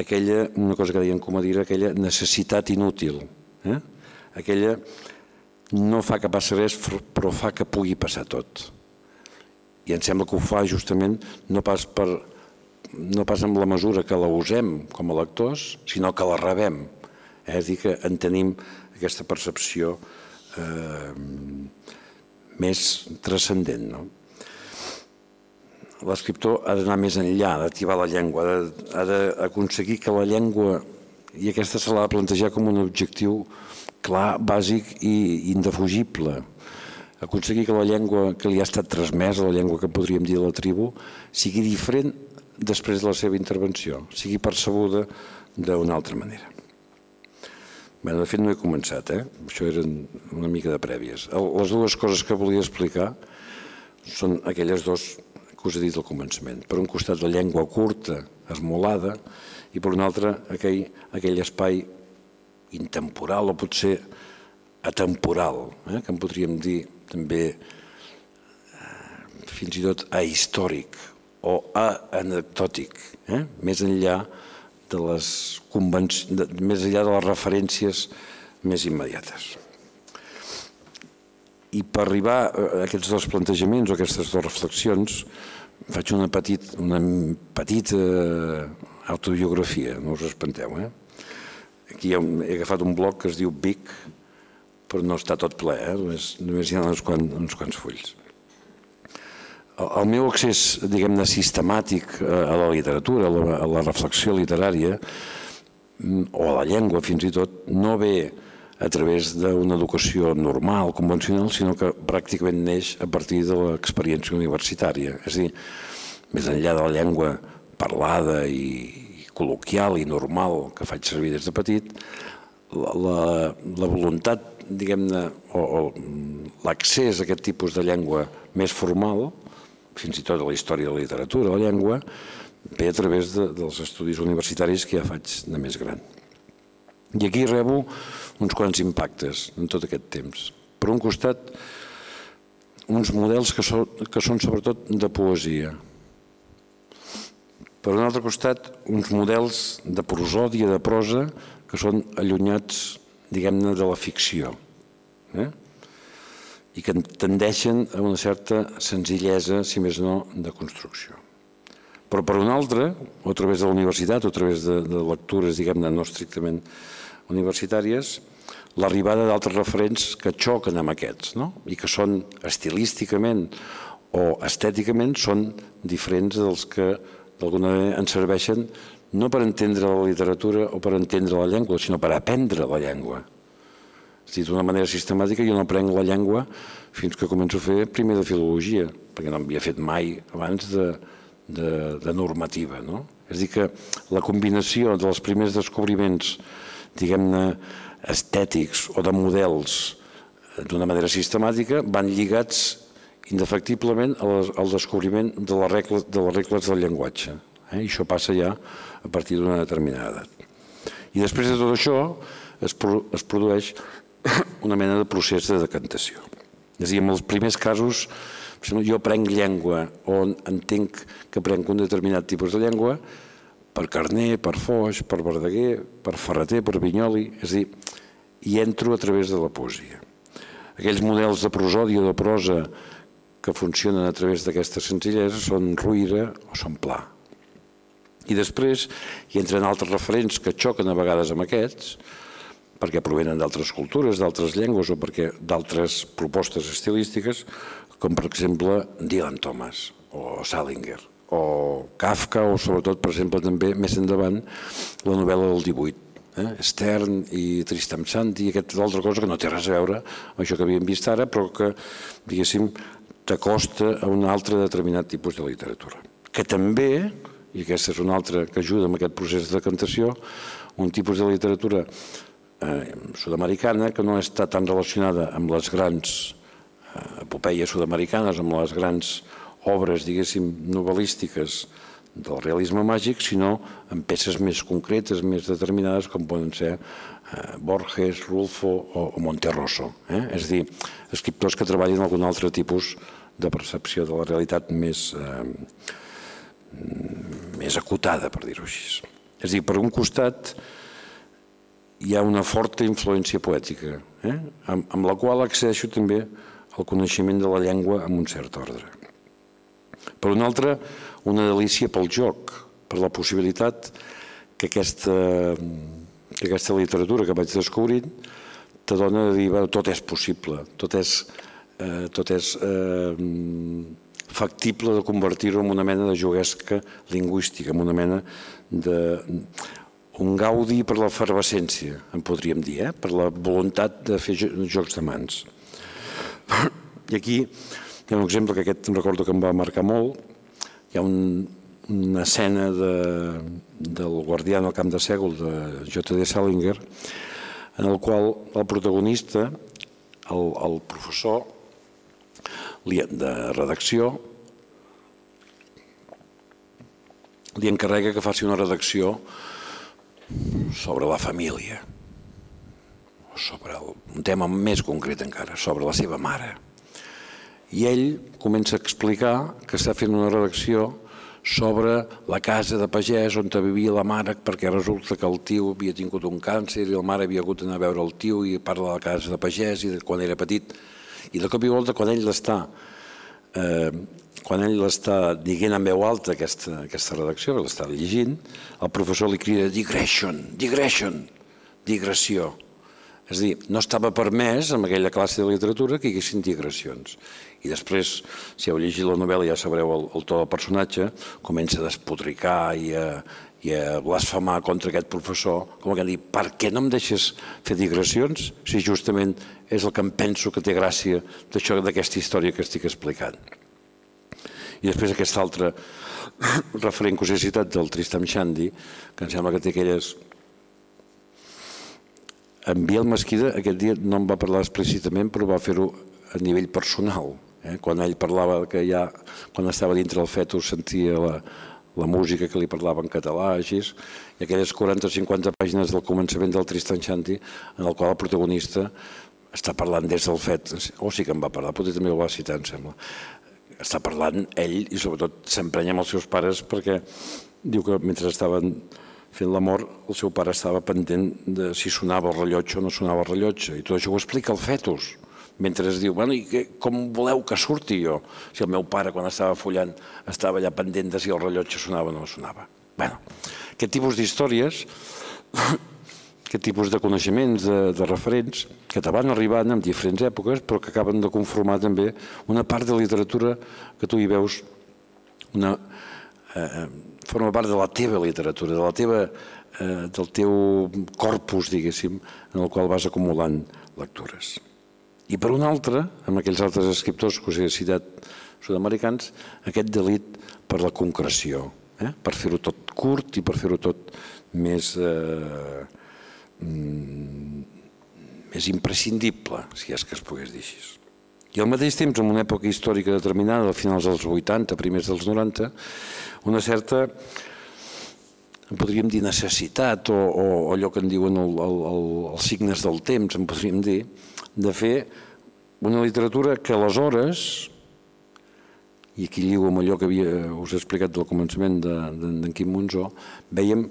aquella, una cosa que deien com a dir, aquella necessitat inútil, eh? aquella no fa que passi res, però fa que pugui passar tot. I em sembla que ho fa justament no pas, per, no pas amb la mesura que la usem com a lectors, sinó que la rebem és dir, que en tenim aquesta percepció eh, més transcendent. No? L'escriptor ha d'anar més enllà, d'activar la llengua, ha d'aconseguir que la llengua, i aquesta se l'ha de plantejar com un objectiu clar, bàsic i indefugible, aconseguir que la llengua que li ha estat transmesa, la llengua que podríem dir de la tribu, sigui diferent després de la seva intervenció, sigui percebuda d'una altra manera. Bé, de fet no he començat, eh? això eren una mica de prèvies. Les dues coses que volia explicar són aquelles dues que us he dit al començament. Per un costat la llengua curta, esmolada, i per un altre aquell, aquell espai intemporal o potser atemporal, eh? que en podríem dir també eh, fins i tot ahistòric o anecdòtic, eh? més enllà de les de, més enllà de les referències més immediates. I per arribar a aquests dos plantejaments o aquestes dues reflexions faig una, petit, una petita autobiografia, no us espanteu. Eh? Aquí he agafat un bloc que es diu Vic, però no està tot ple, eh? només, només hi ha uns quants, uns quants fulls. El, meu accés, diguem-ne, sistemàtic a la literatura, a la, a la reflexió literària, mm, o a la llengua fins i tot, no ve a través d'una educació normal, convencional, sinó que pràcticament neix a partir de l'experiència universitària. És a dir, més enllà de la llengua parlada i col·loquial i normal que faig servir des de petit, la, la, la voluntat, diguem-ne, o, o l'accés a aquest tipus de llengua més formal, fins i tot a la història de la literatura, la llengua, ve a través de, dels estudis universitaris que ja faig de més gran. I aquí rebo uns quants impactes en tot aquest temps. Per un costat, uns models que són, que són sobretot de poesia. Per un altre costat, uns models de prosòdia, de prosa, que són allunyats, diguem-ne, de la ficció. Eh? I que tendeixen a una certa senzillesa, si més no, de construcció. Però per un altre, o a través de la universitat, o a través de, de lectures, diguem-ne, no estrictament universitàries, l'arribada d'altres referents que xoquen amb aquests no? i que són estilísticament o estèticament són diferents dels que d'alguna manera ens serveixen no per entendre la literatura o per entendre la llengua, sinó per aprendre la llengua. És dir, d'una manera sistemàtica jo no aprenc la llengua fins que començo a fer primer de filologia, perquè no havia fet mai abans de, de, de normativa. No? És dir, que la combinació dels primers descobriments diguem-ne, estètics o de models eh, d'una manera sistemàtica van lligats indefectiblement al descobriment de les regles, de les regles del llenguatge. Eh? I això passa ja a partir d'una determinada edat. I després de tot això es, pro, es produeix una mena de procés de decantació. És a dir, en els primers casos, jo aprenc llengua o entenc que aprenc un determinat tipus de llengua, per Carner, per Foix, per Verdaguer, per Ferreter, per Vinyoli, és a dir, hi entro a través de la poesia. Aquells models de prosòdia o de prosa que funcionen a través d'aquesta senzillesa són ruïra o són pla. I després hi entren altres referents que xoquen a vegades amb aquests, perquè provenen d'altres cultures, d'altres llengües o perquè d'altres propostes estilístiques, com per exemple Dylan Thomas o Salinger o Kafka o sobretot, per exemple, també més endavant la novel·la del 18, eh? Stern i Tristam Shanti, aquesta altra cosa que no té res a veure amb això que havíem vist ara, però que, diguéssim, t'acosta a un altre determinat tipus de literatura. Que també, i aquesta és una altra que ajuda en aquest procés de decantació, un tipus de literatura eh, sud-americana que no està tan relacionada amb les grans eh, epopeies sud-americanes, amb les grans obres, diguéssim, novel·lístiques del realisme màgic, sinó en peces més concretes, més determinades, com poden ser eh, Borges, Rulfo o, Monterroso. Eh? És a dir, escriptors que treballen algun altre tipus de percepció de la realitat més, eh, més acotada, per dir-ho així. És a dir, per un costat hi ha una forta influència poètica, eh? amb, amb la qual accedeixo també al coneixement de la llengua amb un cert ordre. Per una altra, una delícia pel joc, per la possibilitat que aquesta, que aquesta literatura que vaig descobrint te dona de dir, que tot és possible, tot és eh, tot és eh, factible de convertir-ho en una mena de juguesca lingüística, en una mena de un gaudi per l'efervescència, en podríem dir, eh? per la voluntat de fer jocs de mans. I aquí hi ha un exemple que aquest recordo que em va marcar molt. Hi ha un, una escena de, del Guardià al camp de Sègol de J.D. Salinger en el qual el protagonista, el, el professor de redacció, li encarrega que faci una redacció sobre la família, sobre el, un tema més concret encara, sobre la seva mare. I ell comença a explicar que està fent una redacció sobre la casa de pagès on vivia la mare perquè resulta que el tio havia tingut un càncer i la mare havia hagut d'anar a veure el tio i parla de la casa de pagès i de quan era petit. I de cop i volta quan ell l'està eh, quan ell l'està dient en veu alta aquesta, aquesta redacció, que l'està llegint, el professor li crida digression, digression, digressió. És a dir, no estava permès en aquella classe de literatura que hi haguessin digressions. I després, si heu llegit la novel·la ja sabreu el, el to del personatge, comença a despodricar i a, i a blasfemar contra aquest professor, com que dir, per què no em deixes fer digressions si justament és el que em penso que té gràcia d'això d'aquesta història que estic explicant. I després aquesta altra <coughs> referent curiositat del Tristam Shandy, que em sembla que té aquelles... En Biel Mesquida aquest dia no em va parlar explícitament, però va fer-ho a nivell personal. Eh? Quan ell parlava que ja, quan estava dintre el fetus sentia la, la música que li parlava en català, així, i aquelles 40-50 pàgines del començament del Tristan Shanti, en el qual el protagonista està parlant des del fet, o sí que em va parlar, potser també ho va citar, em sembla, està parlant ell i sobretot s'emprenya amb els seus pares perquè diu que mentre estaven fent l'amor el seu pare estava pendent de si sonava el rellotge o no sonava el rellotge i tot això ho explica el fetus mentre es diu, bueno, i que, com voleu que surti jo? Si el meu pare quan estava follant estava allà pendent de si el rellotge sonava o no sonava. bueno, aquest tipus d'històries aquest tipus de coneixements, de, de referents, que te van arribant en diferents èpoques, però que acaben de conformar també una part de literatura que tu hi veus una, eh, forma part de la teva literatura, de la teva, eh, del teu corpus, diguéssim, en el qual vas acumulant lectures. I per una altra, amb aquells altres escriptors que us he citat sud-americans, aquest delit per la concreció, eh? per fer-ho tot curt i per fer-ho tot més... Eh, més imprescindible, si és que es pogués dir així. I al mateix temps, en una època històrica determinada, a finals dels 80, primers dels 90, una certa, podríem dir, necessitat o, o, allò que en diuen el, el, el, els signes del temps, en podríem dir, de fer una literatura que aleshores, i aquí lligo amb allò que havia, us he explicat del començament d'en de, de, Quim Monzó, veiem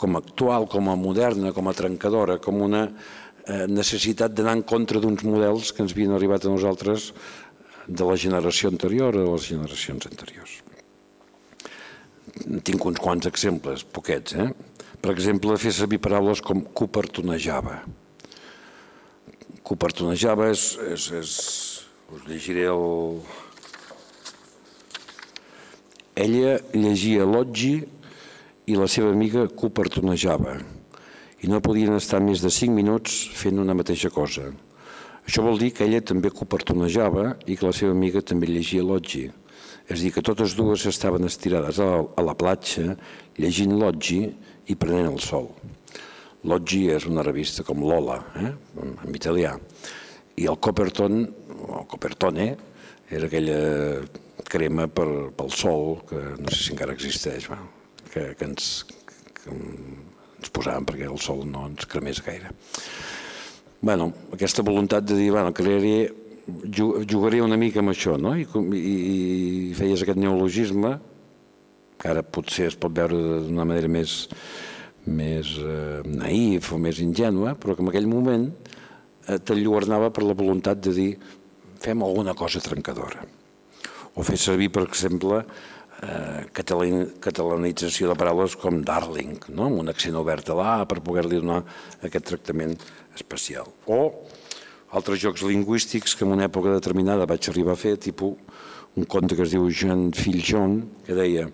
com a actual, com a moderna, com a trencadora, com una eh, necessitat d'anar en contra d'uns models que ens havien arribat a nosaltres de la generació anterior a les generacions anteriors. Tinc uns quants exemples, poquets. Eh? Per exemple, fer servir paraules com copertonejava. Copertonejava és, és, és... Us llegiré el... Ella llegia Loggi i la seva amiga copertonejava i no podien estar més de 5 minuts fent una mateixa cosa. Això vol dir que ella també copertonejava i que la seva amiga també llegia Loggi. És a dir, que totes dues estaven estirades a la, platja llegint Loggi i prenent el sol. Loggi és una revista com Lola, eh? en italià. I el Coperton, o Copertone, era aquella crema per, pel sol, que no sé si encara existeix. Bueno, que, que, ens, que ens posàvem perquè el sol no ens cremés gaire. bueno, aquesta voluntat de dir, bueno, crearé, jugaré una mica amb això, no? I, i, i feies aquest neologisme, que ara potser es pot veure d'una manera més, més eh, naïf o més ingènua, però que en aquell moment eh, t'enlluernava per la voluntat de dir fem alguna cosa trencadora. O fer servir, per exemple, eh, catalanització de paraules com darling, no? amb un accent obert a l'A per poder-li donar aquest tractament especial. O altres jocs lingüístics que en una època determinada vaig arribar a fer, tipus un conte que es diu Jean Fill John, que deia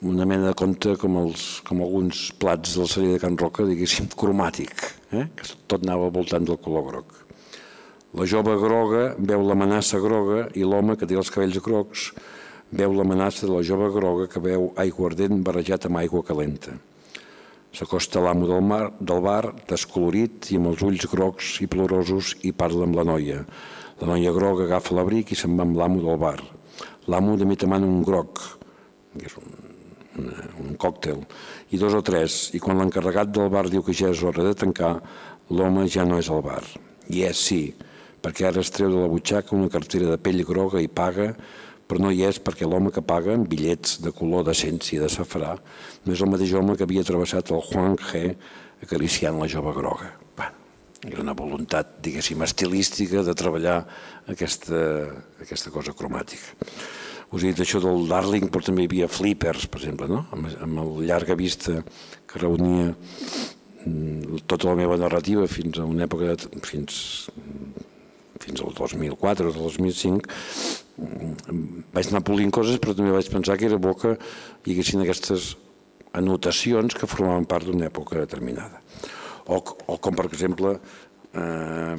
una mena de conte com, els, com alguns plats del celler de Can Roca, diguéssim, cromàtic, eh? que tot anava al voltant del color groc. La jove groga veu l'amenaça groga i l'home que té els cabells grocs veu l'amenaça de la jove groga que veu aigua ardent barrejat amb aigua calenta. S'acosta l'amo del, mar, del bar, descolorit i amb els ulls grocs i plorosos i parla amb la noia. La noia groga agafa l'abric i se'n va amb l'amo del bar. L'amo també demana un groc, que és un, un, un còctel, i dos o tres, i quan l'encarregat del bar diu que ja és hora de tancar, l'home ja no és al bar. I és sí, perquè ara es treu de la butxaca una cartera de pell groga i paga però no hi és perquè l'home que paga amb bitllets de color d'essència de safrà no és el mateix home que havia travessat el Juan G acariciant la jove groga. Bueno, era una voluntat, diguéssim, estilística de treballar aquesta, aquesta cosa cromàtica. Us he dit això del Darling, però també hi havia flippers, per exemple, no? amb, amb el llarga vista que reunia mm, tota la meva narrativa fins a una època, fins, fins al 2004 o 2005, vaig anar polint coses, però també vaig pensar que era bo que hi haguessin aquestes anotacions que formaven part d'una època determinada. O, o com, per exemple, eh,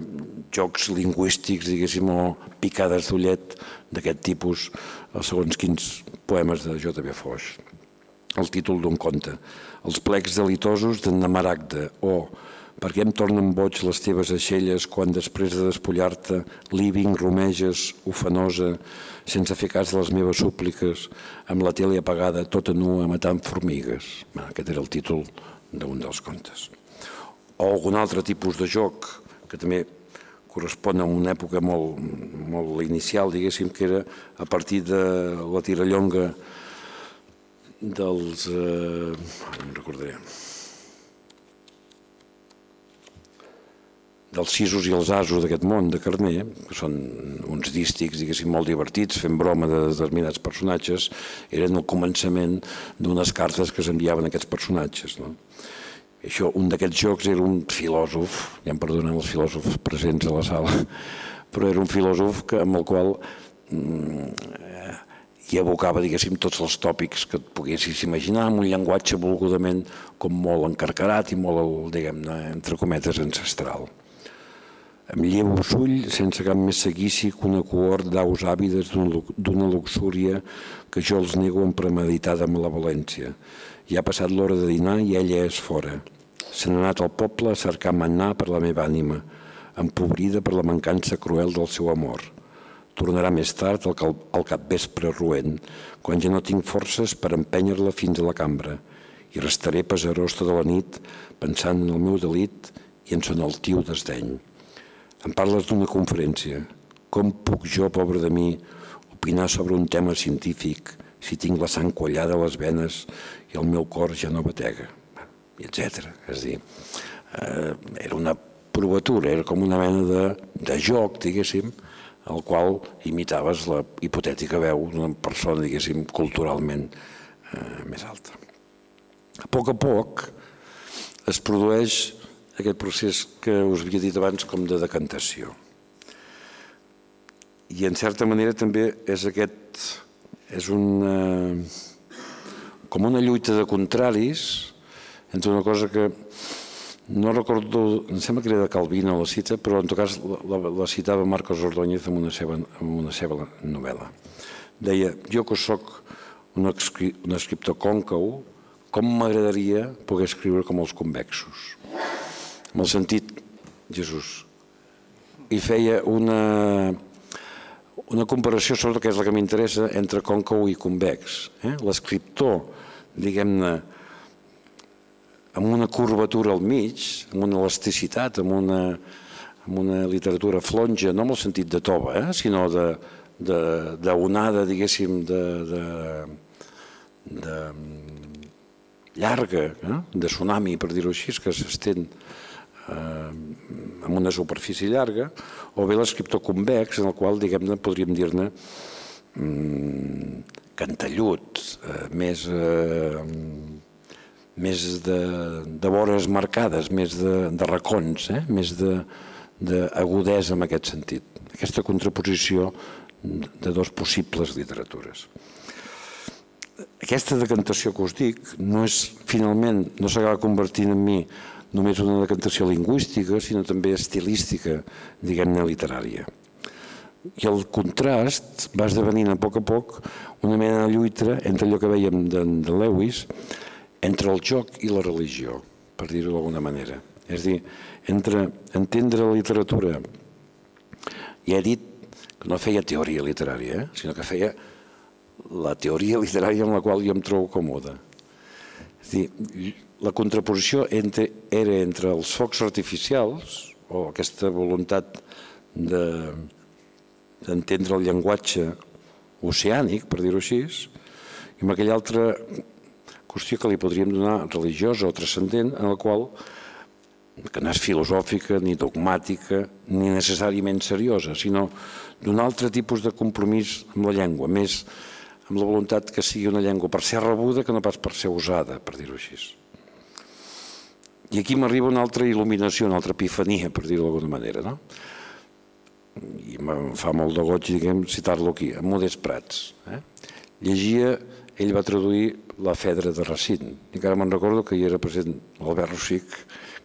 jocs lingüístics, diguéssim, o picades d'ullet d'aquest tipus, segons quins poemes de J.B. Foix. El títol d'un conte. Els plecs delitosos d'en Namaragda, o per què em tornen boig les teves aixelles quan després de despullar-te living romeges, ofenosa, sense fer cas de les meves súpliques, amb la tele apagada, tota nua, matant formigues? Bé, aquest era el títol d'un dels contes. O algun altre tipus de joc, que també correspon a una època molt, molt inicial, diguéssim, que era a partir de la tirallonga dels... Eh, no recordaré dels sisos i els asos d'aquest món de Carner, que són uns dístics, diguéssim, molt divertits, fent broma de determinats personatges, eren el començament d'unes cartes que s'enviaven a aquests personatges. No? Això, un d'aquests jocs era un filòsof, ja em perdonen els filòsofs presents a la sala, <laughs> però era un filòsof que, amb el qual mm, hi abocava, diguéssim, tots els tòpics que et poguessis imaginar, amb un llenguatge volgudament com molt encarcarat i molt, diguem-ne, entre cometes, ancestral. Em llevo sull sense cap més seguici que una cohort d'aus àvides d'una luxúria que jo els nego amb premeditada malevolència. Ja ha passat l'hora de dinar i ella és fora. Se n'ha anat al poble a cercar manar per la meva ànima, empobrida per la mancança cruel del seu amor. Tornarà més tard al capvespre roent, quan ja no tinc forces per empènyer-la fins a la cambra, i restaré pesarós tota la nit pensant en el meu delit i en son altiu desdeny. Em parles d'una conferència. Com puc jo, pobre de mi, opinar sobre un tema científic si tinc la sang quallada a les venes i el meu cor ja no batega, etc. És dir, eh, era una provatura, era com una mena de, de joc, diguéssim, el qual imitaves la hipotètica veu d'una persona, diguéssim, culturalment eh, més alta. A poc a poc es produeix aquest procés que us havia dit abans com de decantació. I en certa manera també és aquest, és una, com una lluita de contraris entre una cosa que no recordo, em sembla que era de Calvino la cita, però en tot cas la, la, la citava Marcos Ordóñez en una seva, en una seva novel·la. Deia, jo que sóc un, un escriptor còncau, com m'agradaria poder escriure com els convexos amb el sentit Jesús. I feia una, una comparació, sobretot que és la que m'interessa, entre còncau i convex. Eh? L'escriptor, diguem-ne, amb una curvatura al mig, amb una elasticitat, amb una, amb una literatura flonja, no en el sentit de tova, eh? sinó d'onada, diguéssim, de, de, de llarga, eh? de tsunami, per dir-ho així, que s'estén amb una superfície llarga, o bé l'escriptor convex, en el qual, diguem-ne, podríem dir-ne mm, cantellut, eh, més, eh, més de, de vores marcades, més de, de racons, eh? més d'agudesa en aquest sentit. Aquesta contraposició de dos possibles literatures. Aquesta decantació que us dic no és finalment, no s'acaba convertint en mi només una decantació lingüística, sinó també estilística, diguem-ne, literària. I el contrast va esdevenint a poc a poc una mena de lluita entre allò que veiem de, de Lewis, entre el joc i la religió, per dir-ho d'alguna manera. És dir, entre entendre la literatura, i he dit que no feia teoria literària, eh? sinó que feia la teoria literària en la qual jo em trobo còmode. És dir, la contraposició entre, era entre els focs artificials, o aquesta voluntat d'entendre de, el llenguatge oceànic, per dir-ho així, i amb aquella altra qüestió que li podríem donar religiosa o transcendent, en la qual que no és filosòfica, ni dogmàtica, ni necessàriament seriosa, sinó d'un altre tipus de compromís amb la llengua, més amb la voluntat que sigui una llengua per ser rebuda que no pas per ser usada, per dir-ho així. I aquí m'arriba una altra il·luminació, una altra epifania, per dir-ho d'alguna manera, no? I em fa molt de goig, diguem, citar-lo aquí, en Modest Prats. Eh? Llegia, ell va traduir La Fedra de Racine. I encara me'n recordo que hi era present l'Albert Rossic,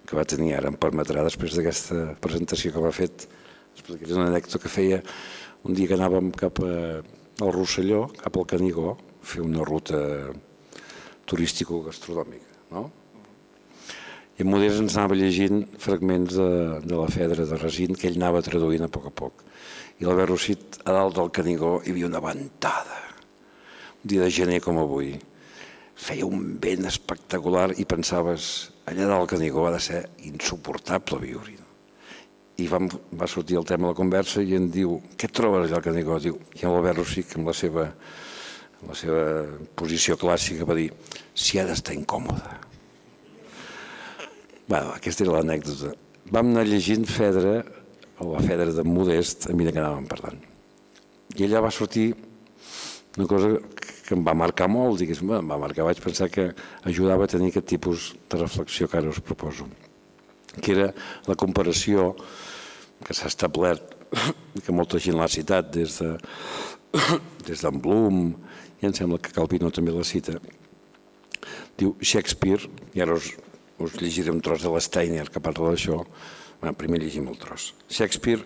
que va tenir, ara em permetrà, després d'aquesta presentació que m'ha fet, explicaré una anècdota que feia un dia que anàvem cap a, al Rosselló, cap al Canigó, a fer una ruta turístico-gastronòmica. No? I en Modest ens anava llegint fragments de, de la Fedra de Resint que ell anava traduint a poc a poc. I l'Albert Rossit, a dalt del Canigó, hi havia una ventada. Un dia de gener com avui. Feia un vent espectacular i pensaves, allà dalt del Canigó ha de ser insuportable viure. I vam, va sortir el tema de la conversa i em diu, què trobes allà al Canigó? Diu, I l'Albert Rossit, amb la seva, amb la seva posició clàssica, va dir, si ha d'estar incòmode Bueno, aquesta era l'anècdota. Vam anar llegint Fedra, o la Fedra de Modest, a mesura que anàvem parlant. I allà va sortir una cosa que em va marcar molt, diguéssim, em va marcar, vaig pensar que ajudava a tenir aquest tipus de reflexió que ara us proposo, que era la comparació que s'ha establert, <coughs> que molta gent l'ha citat des de <coughs> des d'en Bloom, i em sembla que Calvino també la cita, diu Shakespeare, i ara us us llegiré un tros de l'Steiner que parla d'això. Bueno, primer llegim el tros. Shakespeare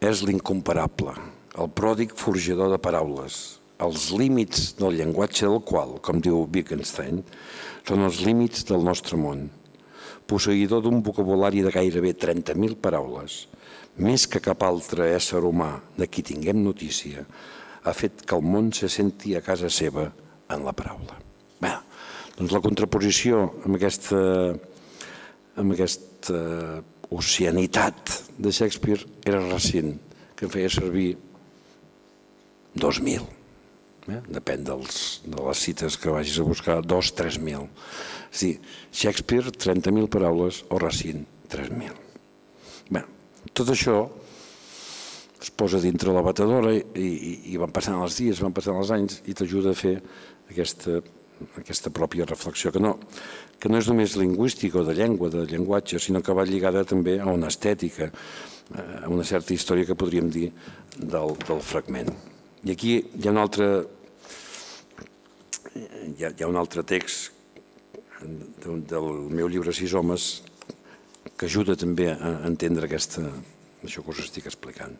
és l'incomparable, el pròdig forjador de paraules, els límits del llenguatge del qual, com diu Wittgenstein, són els límits del nostre món. Posseïdor d'un vocabulari de gairebé 30.000 paraules, més que cap altre ésser humà de qui tinguem notícia, ha fet que el món se senti a casa seva en la paraula. Bé, doncs la contraposició amb aquesta amb aquesta oceanitat de Shakespeare era Racine, que em feia servir 2.000. Eh? Depèn dels, de les cites que vagis a buscar, 2-3.000. És dir, Shakespeare, 30.000 paraules, o Racine, 3.000. Bé, tot això es posa dintre la batedora i, i, i van passant els dies, van passant els anys i t'ajuda a fer aquesta, aquesta pròpia reflexió, que no, que no és només lingüística o de llengua, de llenguatge, sinó que va lligada també a una estètica, a una certa història que podríem dir del, del fragment. I aquí hi ha un altre, hi ha, hi ha un altre text del, del meu llibre Sis homes que ajuda també a entendre aquesta, això que us estic explicant.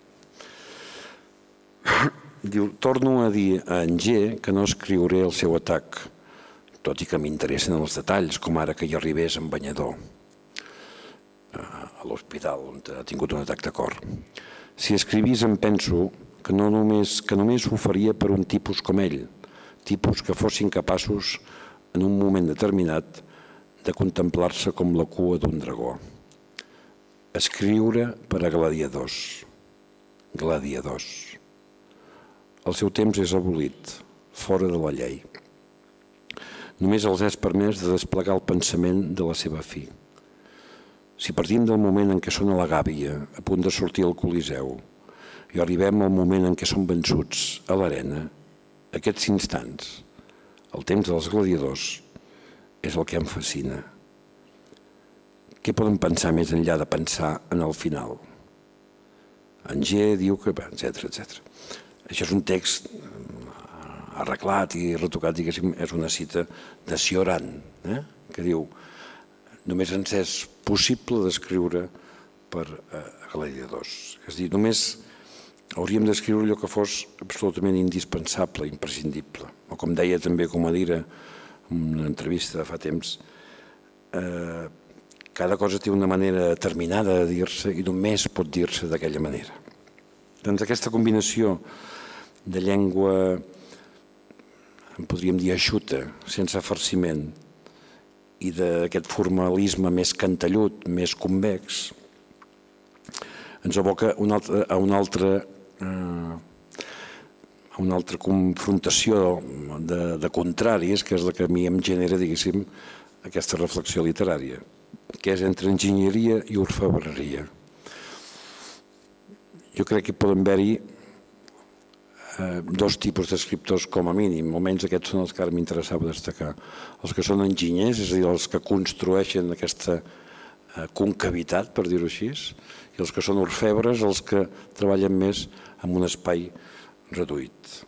Diu, torno a dir a en G que no escriuré el seu atac, tot i que m'interessen els detalls, com ara que hi arribés en banyador a l'hospital on ha tingut un atac de cor. Si escrivís em penso que, no només, que només ho faria per un tipus com ell, tipus que fossin capaços en un moment determinat de contemplar-se com la cua d'un dragó. Escriure per a gladiadors. Gladiadors. El seu temps és abolit, fora de la llei. Només els és permès de desplegar el pensament de la seva fi. Si partim del moment en què són a la gàbia, a punt de sortir al Coliseu, i arribem al moment en què són vençuts a l'arena, aquests instants, el temps dels gladiadors, és el que em fascina. Què podem pensar més enllà de pensar en el final? En G diu que... etc etc. Això és un text arreglat i retocat, diguéssim, és una cita de Cioran, eh? que diu només ens és possible descriure per eh, gladiadors. És a dir, només hauríem d'escriure allò que fos absolutament indispensable, imprescindible. O com deia també Comadira en una entrevista de fa temps, eh, cada cosa té una manera determinada de dir-se i només pot dir-se d'aquella manera. Doncs aquesta combinació de llengua, en podríem dir eixuta, sense farciment, i d'aquest formalisme més cantellut, més convex, ens aboca un altre, a una altra eh, a una altra confrontació de, de contraris, que és la que a mi em genera, diguéssim, aquesta reflexió literària, que és entre enginyeria i orfebreria. Jo crec que poden haver-hi eh, dos tipus d'escriptors com a mínim, almenys aquests són els que ara m'interessava destacar. Els que són enginyers, és a dir, els que construeixen aquesta eh, concavitat, per dir-ho així, i els que són orfebres, els que treballen més en un espai reduït.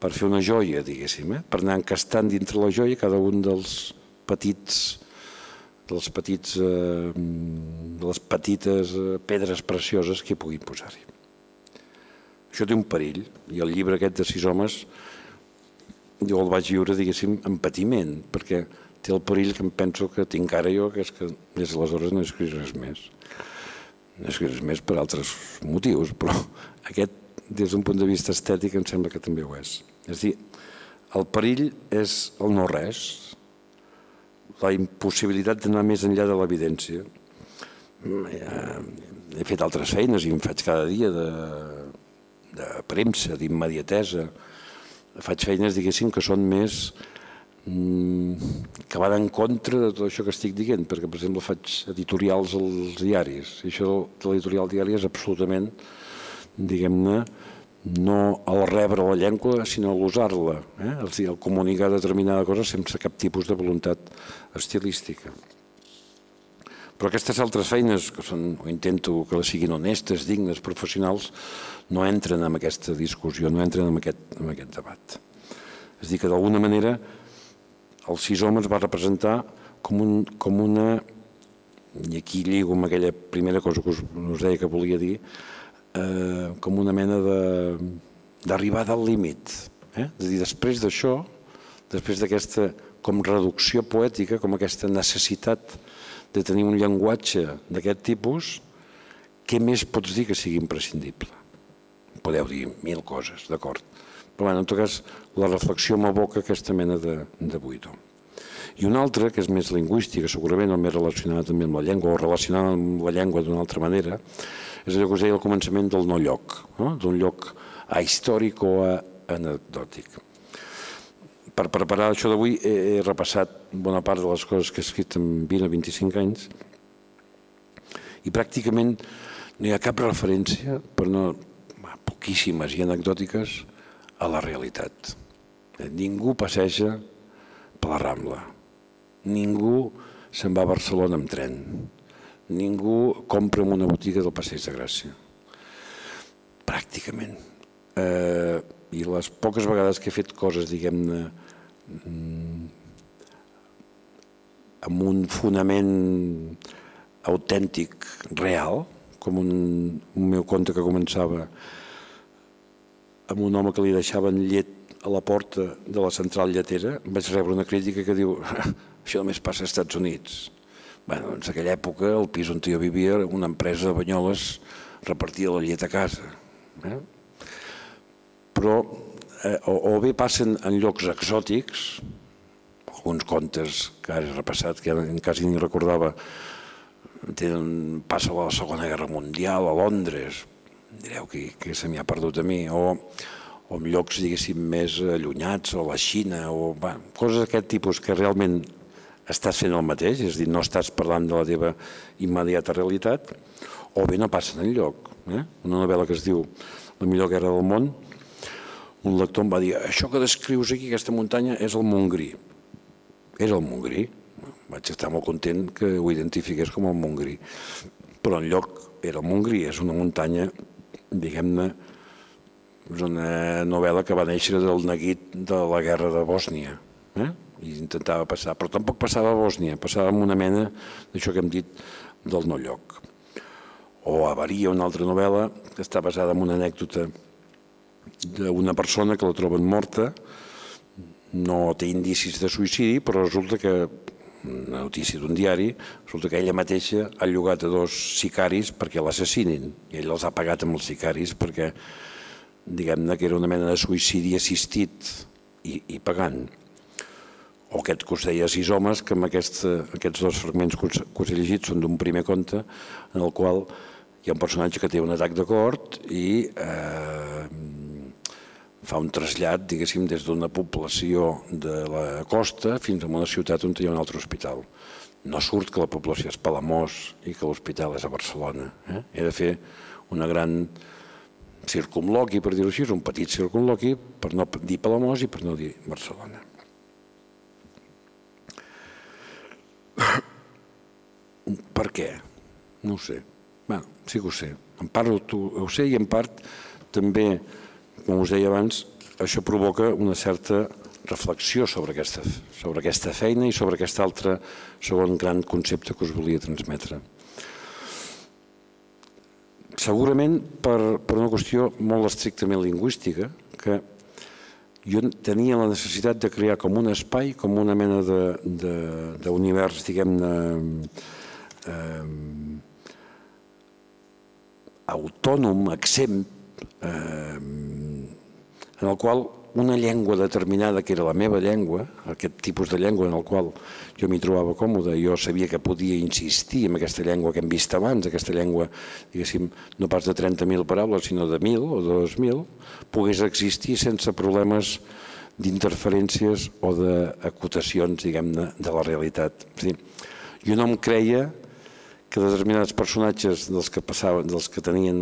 Per fer una joia, diguéssim, eh? per anar encastant dintre la joia cada un dels petits dels petits, eh, les petites eh, pedres precioses que hi puguin posar-hi. Això té un perill, i el llibre aquest de sis homes jo el vaig viure, diguéssim, en patiment, perquè té el perill que em penso que tinc ara jo, que és que des d'aleshores no escrit res més. No escrit res més per altres motius, però <laughs> aquest, des d'un punt de vista estètic, em sembla que també ho és. És dir, el perill és el no res, la impossibilitat d'anar més enllà de l'evidència. He fet altres feines i em faig cada dia de, de premsa, d'immediatesa. Faig feines, diguéssim, que són més Mm, que van en contra de tot això que estic dient, perquè, per exemple, faig editorials als diaris, i això de l'editorial diari és absolutament, diguem-ne, no el rebre la llengua, sinó l'usar-la, eh? és dir, el comunicar determinada cosa sense cap tipus de voluntat estilística. Però aquestes altres feines, que són, o intento que les siguin honestes, dignes, professionals, no entren en aquesta discussió, no entren en aquest, en aquest debat. És dir, que d'alguna manera els sis homes va representar com, un, com una, i aquí lligo amb aquella primera cosa que us, us deia que volia dir, eh, com una mena d'arribada al límit. Eh? És a dir, després d'això, després d'aquesta com reducció poètica, com aquesta necessitat de tenir un llenguatge d'aquest tipus, què més pots dir que sigui imprescindible? Podeu dir mil coses, d'acord. Però en tot cas, la reflexió m'aboca aquesta mena de, de buidor. I una altra, que és més lingüística, segurament, o més relacionada també amb la llengua, o relacionada amb la llengua d'una altra manera, és allò que us deia al començament del no lloc, no? d'un lloc ahistòric o anecdòtic. Per preparar això d'avui he, he repassat bona part de les coses que he escrit en 20 o 25 anys i pràcticament no hi ha cap referència, per no poquíssimes i anecdòtiques, a la realitat. Ningú passeja per la Rambla. Ningú se'n va a Barcelona amb tren. Ningú compra en una botiga del Passeig de Gràcia. Pràcticament. Eh, I les poques vegades que he fet coses, diguem-ne, mm, amb un fonament autèntic, real, com un, un meu conte que començava amb un home que li deixaven llet a la porta de la central lletera, vaig rebre una crítica que diu <laughs> això només passa als Estats Units. Bueno, en aquella època, el pis on jo vivia, una empresa de banyoles repartia la llet a casa. Eh? Però eh, o, o bé passen en llocs exòtics, alguns contes que he repassat, que quasi ni recordava, tenen, passa la Segona Guerra Mundial a Londres, direu que, que se m'hi ha perdut a mi, o, o en llocs, diguéssim, més allunyats, o la Xina, o va, coses d'aquest tipus que realment estàs fent el mateix, és a dir, no estàs parlant de la teva immediata realitat, o bé no passen enlloc. Eh? Una novel·la que es diu La millor guerra del món, un lector em va dir això que descrius aquí, aquesta muntanya, és el Montgrí. era el Montgrí. Vaig estar molt content que ho identifiqués com el Montgrí. Però en lloc era el Montgrí, és una muntanya, diguem-ne, és una novel·la que va néixer del neguit de la guerra de Bòsnia. Eh? I intentava passar, però tampoc passava a Bòsnia, passava amb una mena d'això que hem dit del no lloc. O Avaria, una altra novel·la, que està basada en una anècdota d'una persona que la troben morta, no té indicis de suïcidi, però resulta que, una notícia d'un diari, resulta que ella mateixa ha llogat a dos sicaris perquè l'assassinin, i ell els ha pagat amb els sicaris perquè, diguem-ne, que era una mena de suïcidi assistit i, i pagant. O aquest que us deia sis homes, que amb aquest, aquests dos fragments que us, que us he llegit són d'un primer conte, en el qual hi ha un personatge que té un atac de cort i eh, fa un trasllat, diguéssim, des d'una població de la costa fins a una ciutat on hi ha un altre hospital. No surt que la població és Palamós i que l'hospital és a Barcelona. Eh? He de fer una gran circumloqui, per dir-ho així, un petit circumloqui per no dir Palamós i per no dir Barcelona. Per què? No ho sé. Bé, sí que ho sé. En part ho sé i en part també com us deia abans, això provoca una certa reflexió sobre aquesta, sobre aquesta feina i sobre aquest altre segon gran concepte que us volia transmetre. Segurament per, per una qüestió molt estrictament lingüística, que jo tenia la necessitat de crear com un espai, com una mena d'univers, diguem-ne, eh, autònom, exempt, eh, en el qual una llengua determinada, que era la meva llengua, aquest tipus de llengua en el qual jo m'hi trobava còmode, jo sabia que podia insistir en aquesta llengua que hem vist abans, aquesta llengua, diguéssim, no pas de 30.000 paraules, sinó de 1.000 o de 2.000, pogués existir sense problemes d'interferències o d'acotacions, diguem-ne, de la realitat. És dir, jo no em creia que determinats personatges dels que passaven, dels que tenien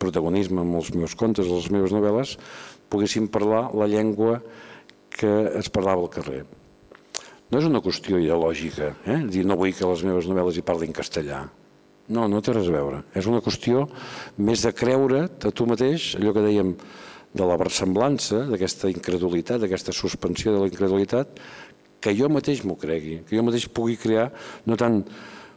protagonisme en els meus contes, les meves novel·les, poguessin parlar la llengua que es parlava al carrer. No és una qüestió ideològica, eh? dir no vull que les meves novel·les hi parlin castellà. No, no té res a veure. És una qüestió més de creure't a tu mateix, allò que dèiem de la versemblança, d'aquesta incredulitat, d'aquesta suspensió de la incredulitat, que jo mateix m'ho cregui, que jo mateix pugui crear, no tant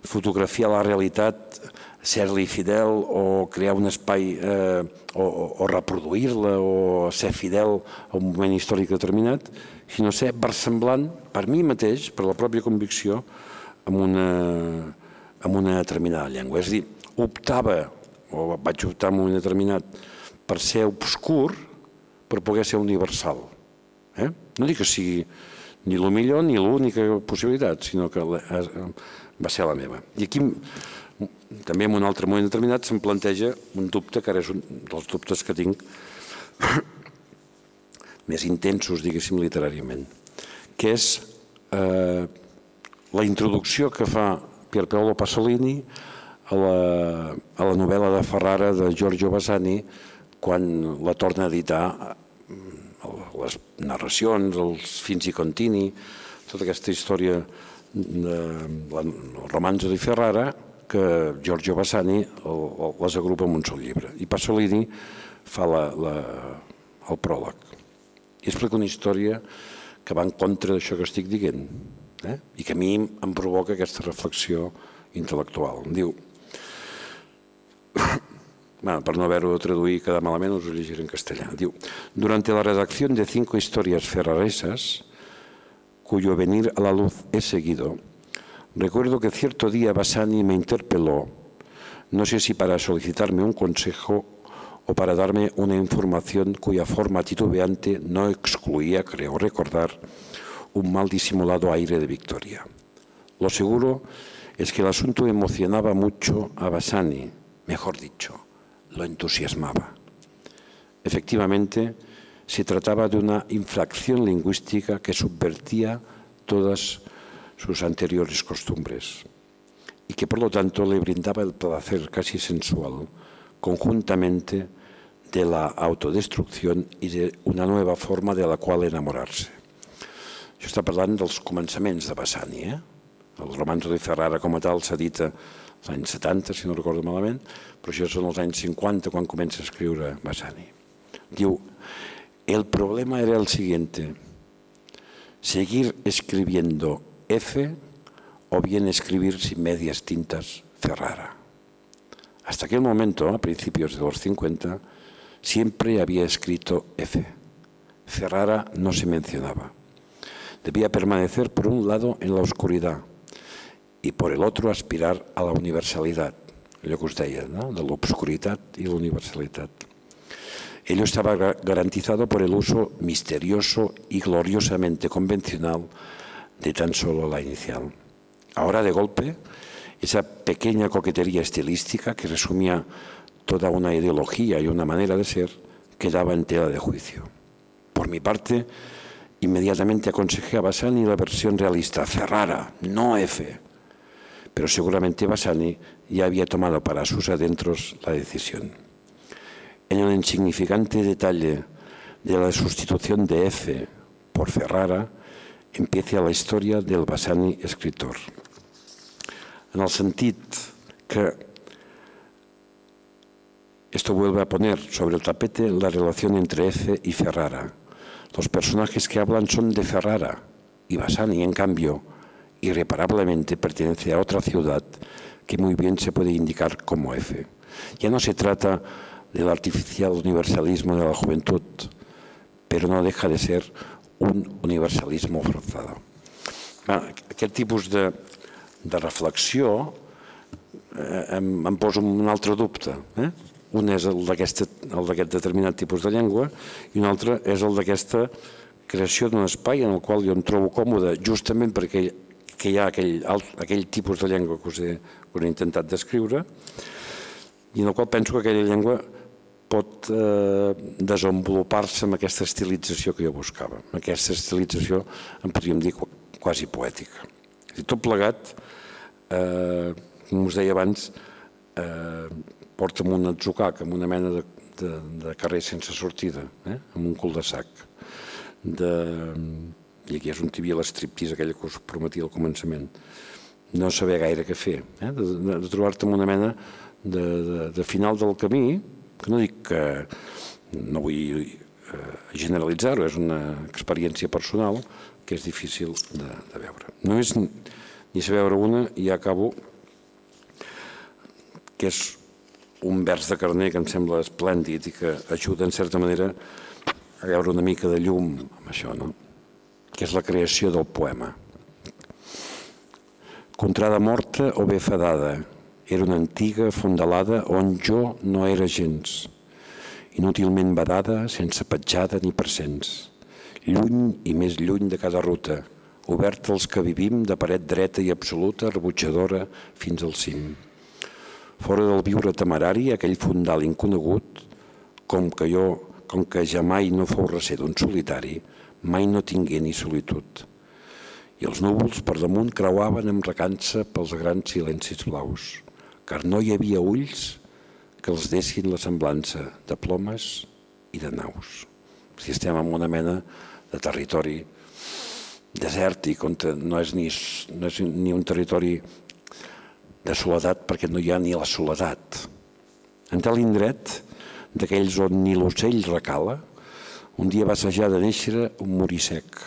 fotografiar la realitat ser-li fidel o crear un espai eh, o, o reproduir-la o ser fidel a un moment històric determinat, sinó ser versemblant per mi mateix, per la pròpia convicció, amb una, amb una determinada llengua. És a dir, optava, o vaig optar en un moment determinat, per ser obscur, per poder ser universal. Eh? No dic que sigui ni el millor ni l'única possibilitat, sinó que va ser la meva. I aquí també en un altre moment determinat se'm planteja un dubte, que ara és un dels dubtes que tinc <clears throat> més intensos, diguéssim, literàriament, que és eh, la introducció que fa Pier Paolo Pasolini a la, a la novel·la de Ferrara de Giorgio Basani quan la torna a editar les narracions, els fins i contini, tota aquesta història de la romanzo di Ferrara, que Giorgio Bassani les agrupa en un sol llibre. I Pasolini fa la, la, el pròleg. I explica una història que va en contra d'això que estic dient eh? i que a mi em provoca aquesta reflexió intel·lectual. Em diu, <coughs> bueno, per no haver-ho traduir cada malament us ho llegiré en castellà. Diu, durante la redacción de cinco historias ferraresas, cuyo venir a la luz he seguido, Recuerdo que cierto día Basani me interpeló, no sé si para solicitarme un consejo o para darme una información cuya forma titubeante no excluía, creo recordar, un mal disimulado aire de victoria. Lo seguro es que el asunto emocionaba mucho a Basani, mejor dicho, lo entusiasmaba. Efectivamente, se trataba de una infracción lingüística que subvertía todas sus anteriores costumbres y que por lo tanto le brindaba el placer casi sensual conjuntamente de la autodestrucción y de una nueva forma de la cual enamorarse. Això està parlant dels començaments de Bassani. Eh? El romanzo de Ferrara com a tal s'edita als anys 70, si no recordo malament, però això són els anys 50 quan comença a escriure Bassani. Diu, el problema era el siguiente, seguir escribiendo F o bien escribir sin medias tintas Ferrara. Hasta aquel momento, a principios de los 50, siempre había escrito F. Ferrara no se mencionaba. Debía permanecer por un lado en la oscuridad y por el otro aspirar a la universalidad, allò que us deia, no? de l'obscuritat i la universalitat. Ello estaba garantizado por el uso misterioso y gloriosamente convencional de tan solo la inicial. Ahora, de golpe, esa pequeña coquetería estilística que resumía toda una ideología y una manera de ser quedaba en tela de juicio. Por mi parte, inmediatamente aconsejé a Bassani la versión realista, Ferrara, no F. Pero seguramente Bassani ya había tomado para sus adentros la decisión. En el insignificante detalle de la sustitución de F por Ferrara, empieza la historia del Bassani escritor. En el sentit que esto vuelve a poner sobre el tapete la relación entre F y Ferrara. Los personajes que hablan son de Ferrara y Bassani, en cambio, irreparablemente pertenece a otra ciudad que muy bien se puede indicar como F. Ya no se trata del artificial universalismo de la juventud, pero no deja de ser un universalismo forzado. Aquest tipus de, de reflexió eh, em, em posa un altre dubte. Eh? Un és el d'aquest determinat tipus de llengua i un altre és el d'aquesta creació d'un espai en el qual jo em trobo còmode justament perquè que hi ha aquell, aquell tipus de llengua que us he, que us he intentat descriure i en el qual penso que aquella llengua pot eh, desenvolupar-se amb aquesta estilització que jo buscava. Aquesta estilització en podríem dir quasi poètica. I tot plegat, eh, com us deia abans, eh, un atzucac amb una mena de, de, de carrer sense sortida, eh, amb un cul de sac. De, I aquí és on hi havia l'estriptís, aquella que us prometia al començament. No saber gaire què fer, eh, de trobar-te amb una mena de, de, de final del camí, que no dic que no vull eh, generalitzar-ho, és una experiència personal que és difícil de, de veure. No és ni saber veure una i ja acabo, que és un vers de Carner que em sembla esplèndid i que ajuda en certa manera a veure una mica de llum amb això, no? que és la creació del poema. Contrada morta o bé fadada, era una antiga fondalada on jo no era gens, inútilment badada, sense petjada ni presents, lluny i més lluny de cada ruta, oberta als que vivim de paret dreta i absoluta, rebutjadora fins al cim. Fora del viure temerari, aquell fondal inconegut, com que jo, com que ja mai no fou recer d'un solitari, mai no tingué ni solitud. I els núvols per damunt creuaven amb recança pels grans silencis blaus car no hi havia ulls que els dessin la semblança de plomes i de naus. Si estem en una mena de territori desèrtic, on no és ni, no és ni un territori de soledat perquè no hi ha ni la soledat. En tal indret, d'aquells on ni l'ocell recala, un dia va assajar de néixer un morir sec,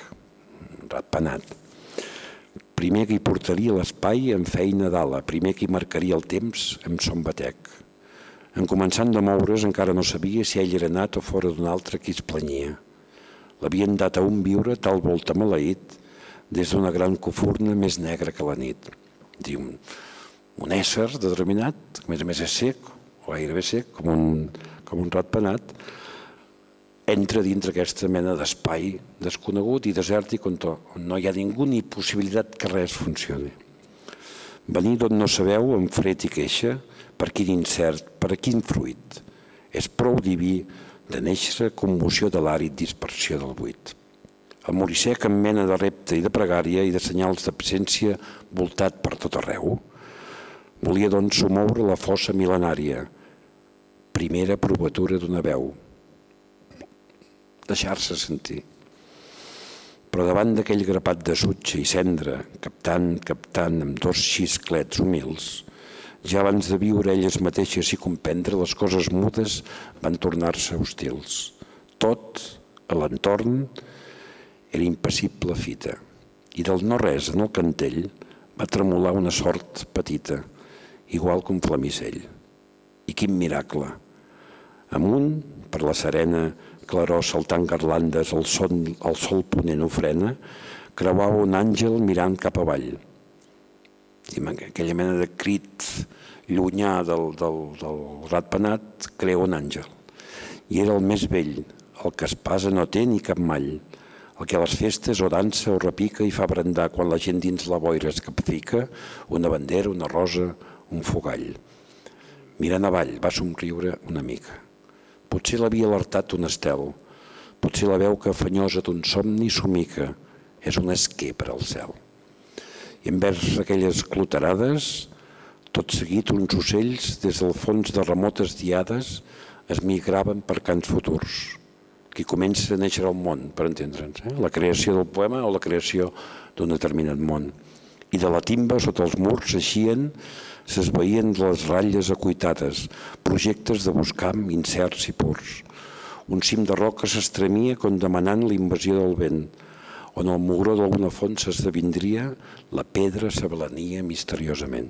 ratpenat, primer que hi portaria l'espai en feina d'ala, primer que hi marcaria el temps amb son batec. En començant de moure's encara no sabia si ell era nat o fora d'un altre qui es planyia. L'havien dat a un viure tal volta maleït des d'una gran cofurna més negra que la nit. Diu, un ésser determinat, que a més a més és sec, o gairebé sec, com un, com un ratpenat, entra dintre aquesta mena d'espai desconegut i desèrtic on, no hi ha ningú ni possibilitat que res funcioni. Venir d'on no sabeu amb fred i queixa, per quin incert, per quin fruit. És prou diví de néixer commoció de l'àrid dispersió del buit. El morissec amb mena de repte i de pregària i de senyals d'absència voltat per tot arreu, volia doncs somoure la fossa mil·lenària, primera provatura d'una veu, deixar-se sentir. però davant d'aquell grapat de sutge i cendra, captant, captant amb dos xisclets humils, ja abans de viure elles mateixes i comprendre, les coses mudes van tornar-se hostils. Tot, a l'entorn, era impassible fita. I del no-res en el cantell va tremolar una sort petita, igual que un flamissell. I quin miracle! Amunt, per la serena, claror saltant garlandes, el, son, el sol ponent ofrena, creuava un àngel mirant cap avall. I aquella mena de crit llunyà del, del, del ratpenat crea un àngel. I era el més vell, el que espasa no té ni cap mall, el que a les festes o dansa o repica i fa brandar quan la gent dins la boira es capfica una bandera, una rosa, un fogall. Mirant avall va somriure una mica. Potser l'havia alertat un estel, potser la veu que afanyosa d'un somni somica, és un esquer per al cel. I envers aquelles cloterades, tot seguit uns ocells des del fons de remotes diades es migraven per cants futurs. Qui comença a néixer al món, per entendre'ns, eh? la creació del poema o la creació d'un determinat món. I de la timba, sota els murs, eixien s'esveïen les ratlles acuitades, projectes de buscam incerts i purs. Un cim de roca s'estremia com demanant l'invasió del vent, on el mugró d'alguna font s'esdevindria, la pedra s'avalania misteriosament.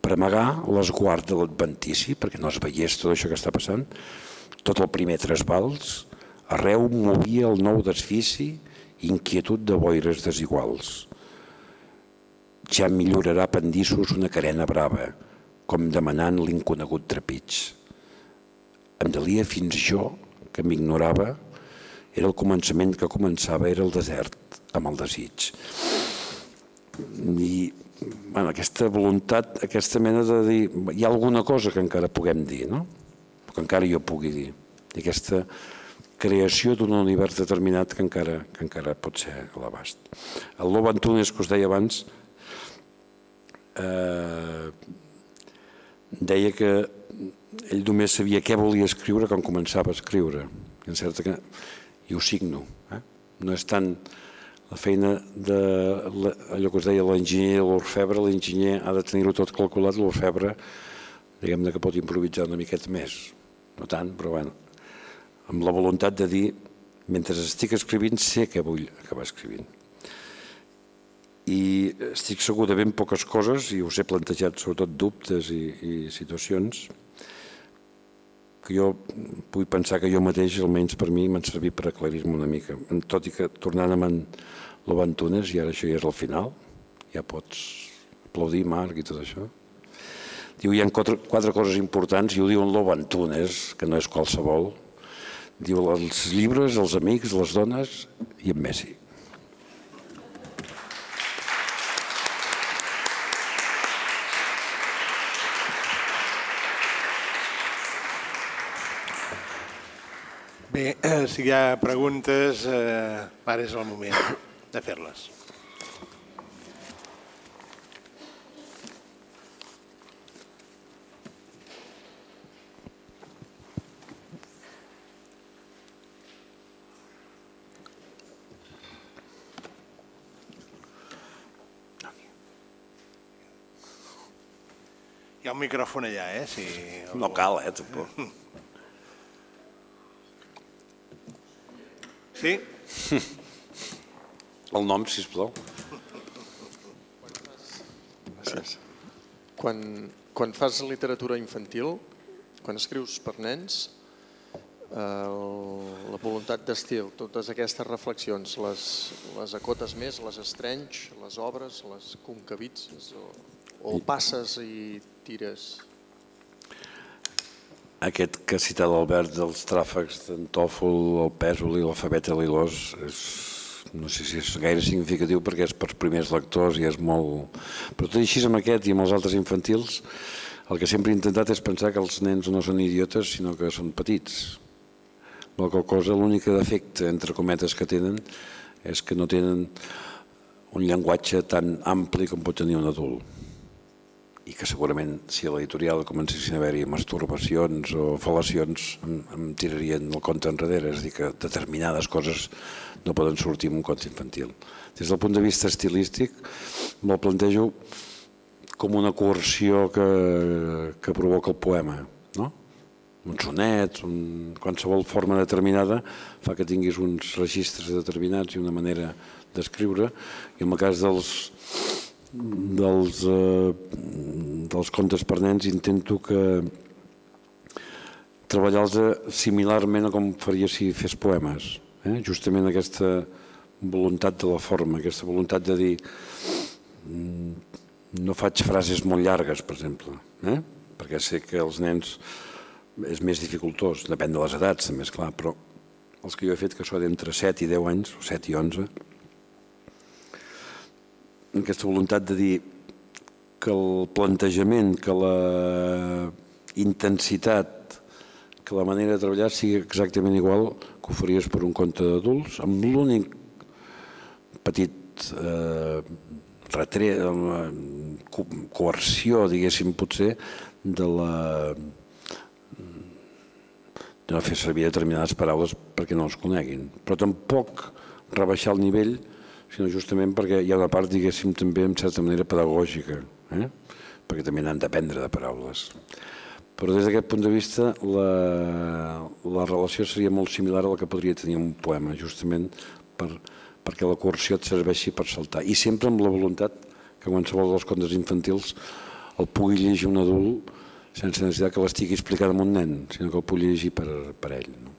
Per amagar l'esguard de l'adventici, perquè no es veiés tot això que està passant, tot el primer trasbals, arreu movia el nou desfici inquietud de boires desiguals ja millorarà pendissos una carena brava, com demanant l'inconegut trepig. Em delia fins jo, que m'ignorava, era el començament que començava, era el desert, amb el desig. I bueno, aquesta voluntat, aquesta mena de dir, hi ha alguna cosa que encara puguem dir, no? que encara jo pugui dir. I aquesta creació d'un univers determinat que encara, que encara pot ser a l'abast. El Lobo Antunes, que us deia abans, eh, deia que ell només sabia què volia escriure quan començava a escriure. I, certa que, i ho signo. Eh? No és tant la feina de allò que us deia l'enginyer de l'orfebre, l'enginyer ha de tenir-ho tot calculat, l'orfebre diguem-ne que pot improvisar una miqueta més, no tant, però bueno, amb la voluntat de dir, mentre estic escrivint sé què vull acabar escrivint i estic segur de ben poques coses i us he plantejat sobretot dubtes i, i situacions que jo vull pensar que jo mateix, almenys per mi, m'han servit per aclarir-me una mica. Tot i que tornant amb en Lobantunes, i ara això ja és el final, ja pots aplaudir, Marc, i tot això. Diu, hi ha quatre, quatre coses importants, i ho diu en que no és qualsevol. Diu, els llibres, els amics, les dones i en Messi. Bé, <clears throat> si hi ha preguntes, eh, ara és el moment de fer-les. Hi ha un micròfon allà, eh? Si... No cal, eh, tampoc. <laughs> Sí? El nom, si plau. Gràcies. Quan, quan fas literatura infantil, quan escrius per nens, el, la voluntat d'estil, totes aquestes reflexions, les, les acotes més, les estrenys, les obres, les concavitzes, o, o passes i tires aquest que ha citat l'Albert dels tràfecs d'en Tòfol, el pèsol i l'alfabet a l'Ilós, és, no sé si és gaire significatiu perquè és per primers lectors i és molt... Però tot i així amb aquest i amb els altres infantils, el que sempre he intentat és pensar que els nens no són idiotes, sinó que són petits. La qual cosa, l'únic defecte, entre cometes, que tenen és que no tenen un llenguatge tan ampli com pot tenir un adult i que segurament si a l'editorial comencessin a haver-hi masturbacions o fal·lacions em, em tirarien el conte enrere, és a dir, que determinades coses no poden sortir en un conte infantil. Des del punt de vista estilístic, me'l plantejo com una coerció que, que provoca el poema, no? un sonet, un, qualsevol forma determinada fa que tinguis uns registres determinats i una manera d'escriure, i en el cas dels, dels, eh, dels contes per nens intento que treballar-los similarment a com faria si fes poemes. Eh? Justament aquesta voluntat de la forma, aquesta voluntat de dir mm, no faig frases molt llargues, per exemple, eh? perquè sé que els nens és més dificultós, depèn de les edats també, és clar, però els que jo he fet que són d'entre 7 i 10 anys, o 7 i 11, aquesta voluntat de dir que el plantejament, que la intensitat, que la manera de treballar sigui exactament igual que ho faries per un conte d'adults, amb l'únic petit eh, retre, eh, coerció, diguéssim, potser, de la de no fer servir determinades paraules perquè no els coneguin. Però tampoc rebaixar el nivell sinó justament perquè hi ha una part, diguéssim, també en certa manera pedagògica, eh? perquè també n'han d'aprendre de paraules. Però des d'aquest punt de vista la, la relació seria molt similar a la que podria tenir un poema, justament per, perquè la coerció et serveixi per saltar. I sempre amb la voluntat que qualsevol dels contes infantils el pugui llegir un adult sense necessitat que l'estigui explicant a un nen, sinó que el pugui llegir per, per ell. No?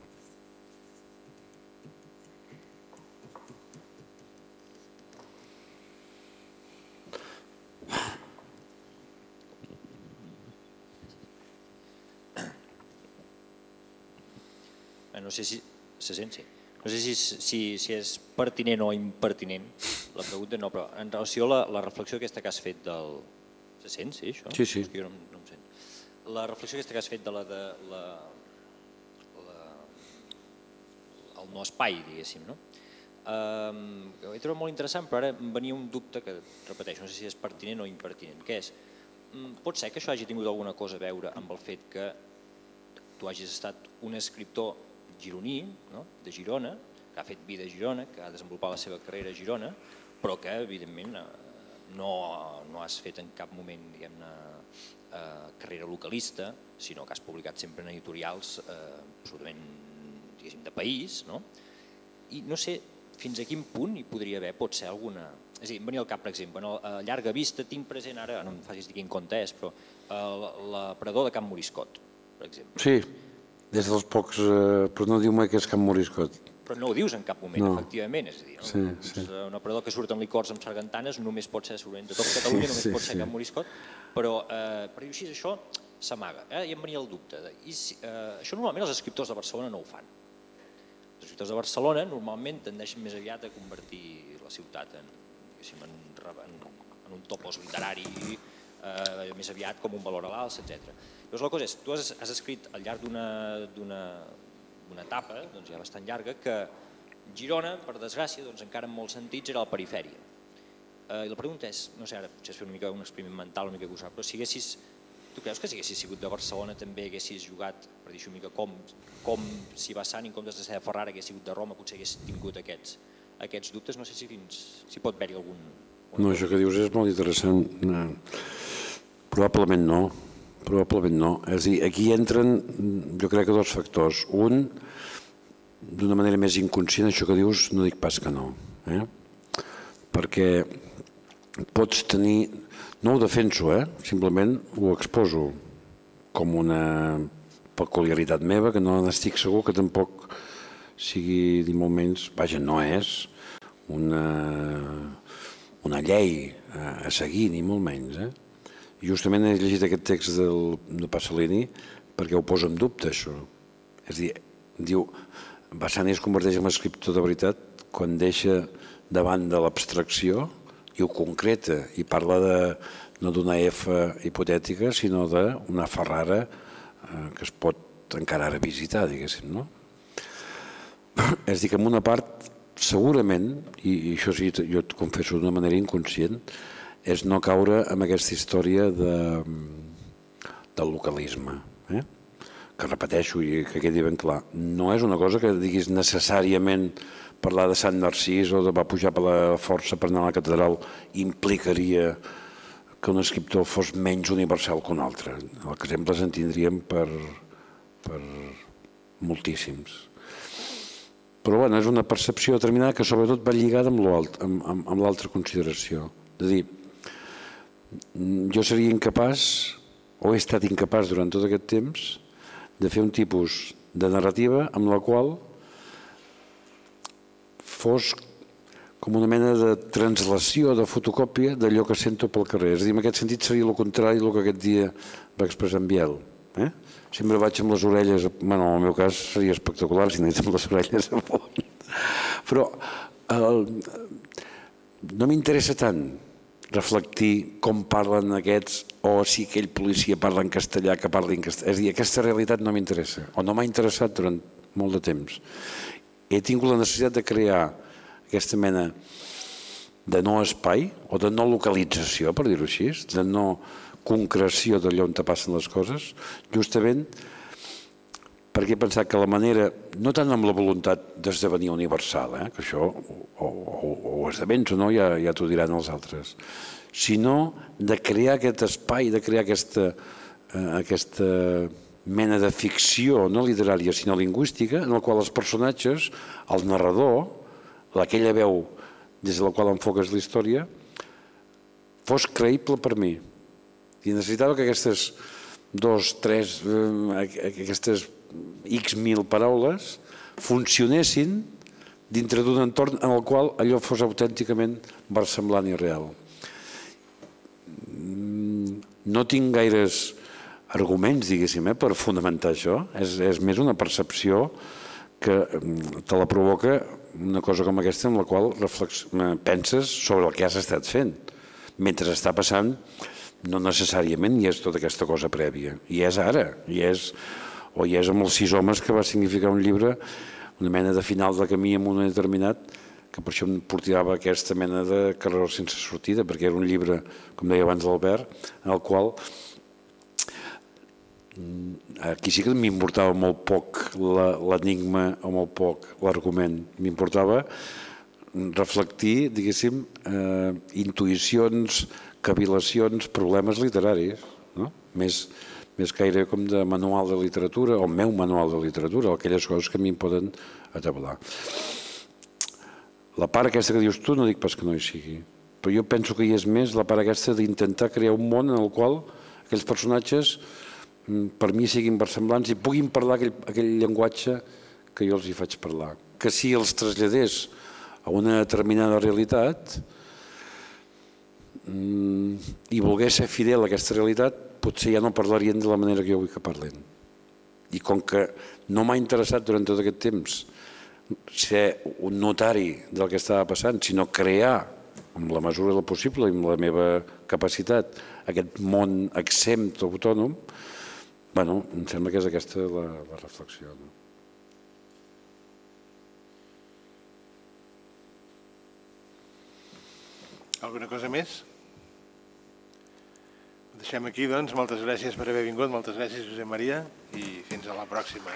Si se sent, sí. No sé si, si, si és pertinent o impertinent la pregunta, no, però en relació a la, la reflexió aquesta que has fet del... Se sent, sí, això? Sí, sí. Jo no, no em sent. La reflexió aquesta que has fet de la... De, la, la el no espai, diguéssim, no? Um, ho he trobat molt interessant, però ara em venia un dubte que, repeteixo, no sé si és pertinent o impertinent, que és, mm, pot ser que això hagi tingut alguna cosa a veure amb el fet que tu hagis estat un escriptor gironí, no? de Girona, que ha fet vida a Girona, que ha desenvolupat la seva carrera a Girona, però que evidentment eh, no, no has fet en cap moment diguem-ne eh, carrera localista, sinó que has publicat sempre en editorials eh, absolutament de país, no? i no sé fins a quin punt hi podria haver, pot ser alguna... És a dir, em venia al cap, per exemple, no? a llarga vista tinc present ara, no em facis dir quin compte és, però eh, la Predó de Camp Moriscot, per exemple. Sí, des dels pocs... Eh, però no diu mai que és Camp Moriscot. Però no ho dius en cap moment, no. efectivament. És a dir, sí. un operador que surt en licors amb sargantanes només pot ser, segurament, de tot Catalunya només sí, pot ser sí. Camp Moriscot, però eh, per dir així això s'amaga. Eh? I em venia el dubte. De, i eh, això normalment els escriptors de Barcelona no ho fan. Els escriptors de Barcelona normalment tendeixen més aviat a convertir la ciutat en, en, en, en un topos literari eh, més aviat com un valor a l'alç, etc. Llavors la cosa és, tu has, has escrit al llarg d'una etapa doncs ja bastant llarga que Girona, per desgràcia, doncs encara en molts sentits era la perifèria. Eh, I la pregunta és, no sé, ara potser és fer una mica un experiment mental, una mica gosar, però si haguessis, tu creus que si haguessis sigut de Barcelona també haguessis jugat, per dir una mica, com, com si Bassant en comptes de ser de Ferrara hagués sigut de Roma, potser hagués tingut aquests, aquests dubtes, no sé si, fins, si pot haver-hi algun... No, això que dius és molt interessant. Probablement no, Probablement no. És dir, aquí entren, jo crec que dos factors. Un, d'una manera més inconscient, això que dius, no dic pas que no. Eh? Perquè pots tenir... No ho defenso, eh? simplement ho exposo com una peculiaritat meva que no n'estic segur que tampoc sigui ni molt menys, vaja, no és una, una llei a seguir, ni molt menys. Eh? Justament he llegit aquest text del, de Passalini perquè ho posa en dubte, això. És dir, diu, Bassani es converteix en escriptor de veritat quan deixa davant de l'abstracció i ho concreta i parla de, no d'una F hipotètica, sinó d'una Ferrara eh, que es pot encara ara visitar, diguéssim, no? <clears throat> És dir, que en una part, segurament, i, i això sí, jo et confesso d'una manera inconscient, és no caure en aquesta història de, del localisme. Eh? que repeteixo i que quedi ben clar, no és una cosa que diguis necessàriament parlar de Sant Narcís o de va pujar per la força per anar a la catedral implicaria que un escriptor fos menys universal que un altre. Exemples en tindríem per, per moltíssims. Però bueno, és una percepció determinada que sobretot va lligada amb l'altra consideració. De dir, jo seria incapaç, o he estat incapaç durant tot aquest temps, de fer un tipus de narrativa amb la qual fos com una mena de translació, de fotocòpia d'allò que sento pel carrer. És a dir, en aquest sentit seria el contrari del que aquest dia va expressar en Biel. Eh? Sempre vaig amb les orelles, bueno, en el meu cas seria espectacular si anés amb les orelles <laughs> a fons. Però el, no m'interessa tant reflectir com parlen aquests o si aquell policia parla en castellà que parli en castellà. És a dir, aquesta realitat no m'interessa o no m'ha interessat durant molt de temps. He tingut la necessitat de crear aquesta mena de no espai o de no localització, per dir-ho així, de no concreció d'allò on te passen les coses, justament perquè he pensat que la manera, no tant amb la voluntat d'esdevenir universal, eh, que això o, o, o esdevens o no, ja, ja t'ho diran els altres, sinó de crear aquest espai, de crear aquesta, eh, aquesta mena de ficció, no literària, sinó lingüística, en la qual els personatges, el narrador, aquella veu des de la qual enfoques la història, fos creïble per mi. I necessitava que aquestes dos, tres, eh, aquestes X mil paraules funcionessin dintre d'un entorn en el qual allò fos autènticament versemblant i real. Mm, no tinc gaires arguments, diguéssim, eh, per fonamentar això. És, és més una percepció que mm, te la provoca una cosa com aquesta en la qual penses sobre el que has estat fent. Mentre està passant, no necessàriament hi és tota aquesta cosa prèvia. I és ara, i és o hi és amb els sis homes que va significar un llibre, una mena de final de camí en un determinat, que per això em portava aquesta mena de carrera sense sortida, perquè era un llibre, com deia abans l'Albert, en el qual mm, aquí sí que m'importava molt poc l'enigma o molt poc l'argument. M'importava reflectir, diguéssim, eh, intuïcions, cavilacions, problemes literaris, no? més, més gaire com de manual de literatura, o meu manual de literatura, aquelles coses que a mi em poden atablar. La part aquesta que dius tu no dic pas que no hi sigui, però jo penso que hi és més la part aquesta d'intentar crear un món en el qual aquells personatges mm, per mi siguin versemblants i puguin parlar aquell, aquell llenguatge que jo els hi faig parlar. Que si els traslladés a una determinada realitat mm, i volgués ser fidel a aquesta realitat, potser ja no parlarien de la manera que jo vull que parlen. I com que no m'ha interessat durant tot aquest temps ser un notari del que estava passant, sinó crear, amb la mesura del possible i amb la meva capacitat, aquest món exempt autònom, bueno, em sembla que és aquesta la, la reflexió. No? Alguna cosa més? deixem aquí, doncs. Moltes gràcies per haver vingut, moltes gràcies, Josep Maria, i fins a la pròxima.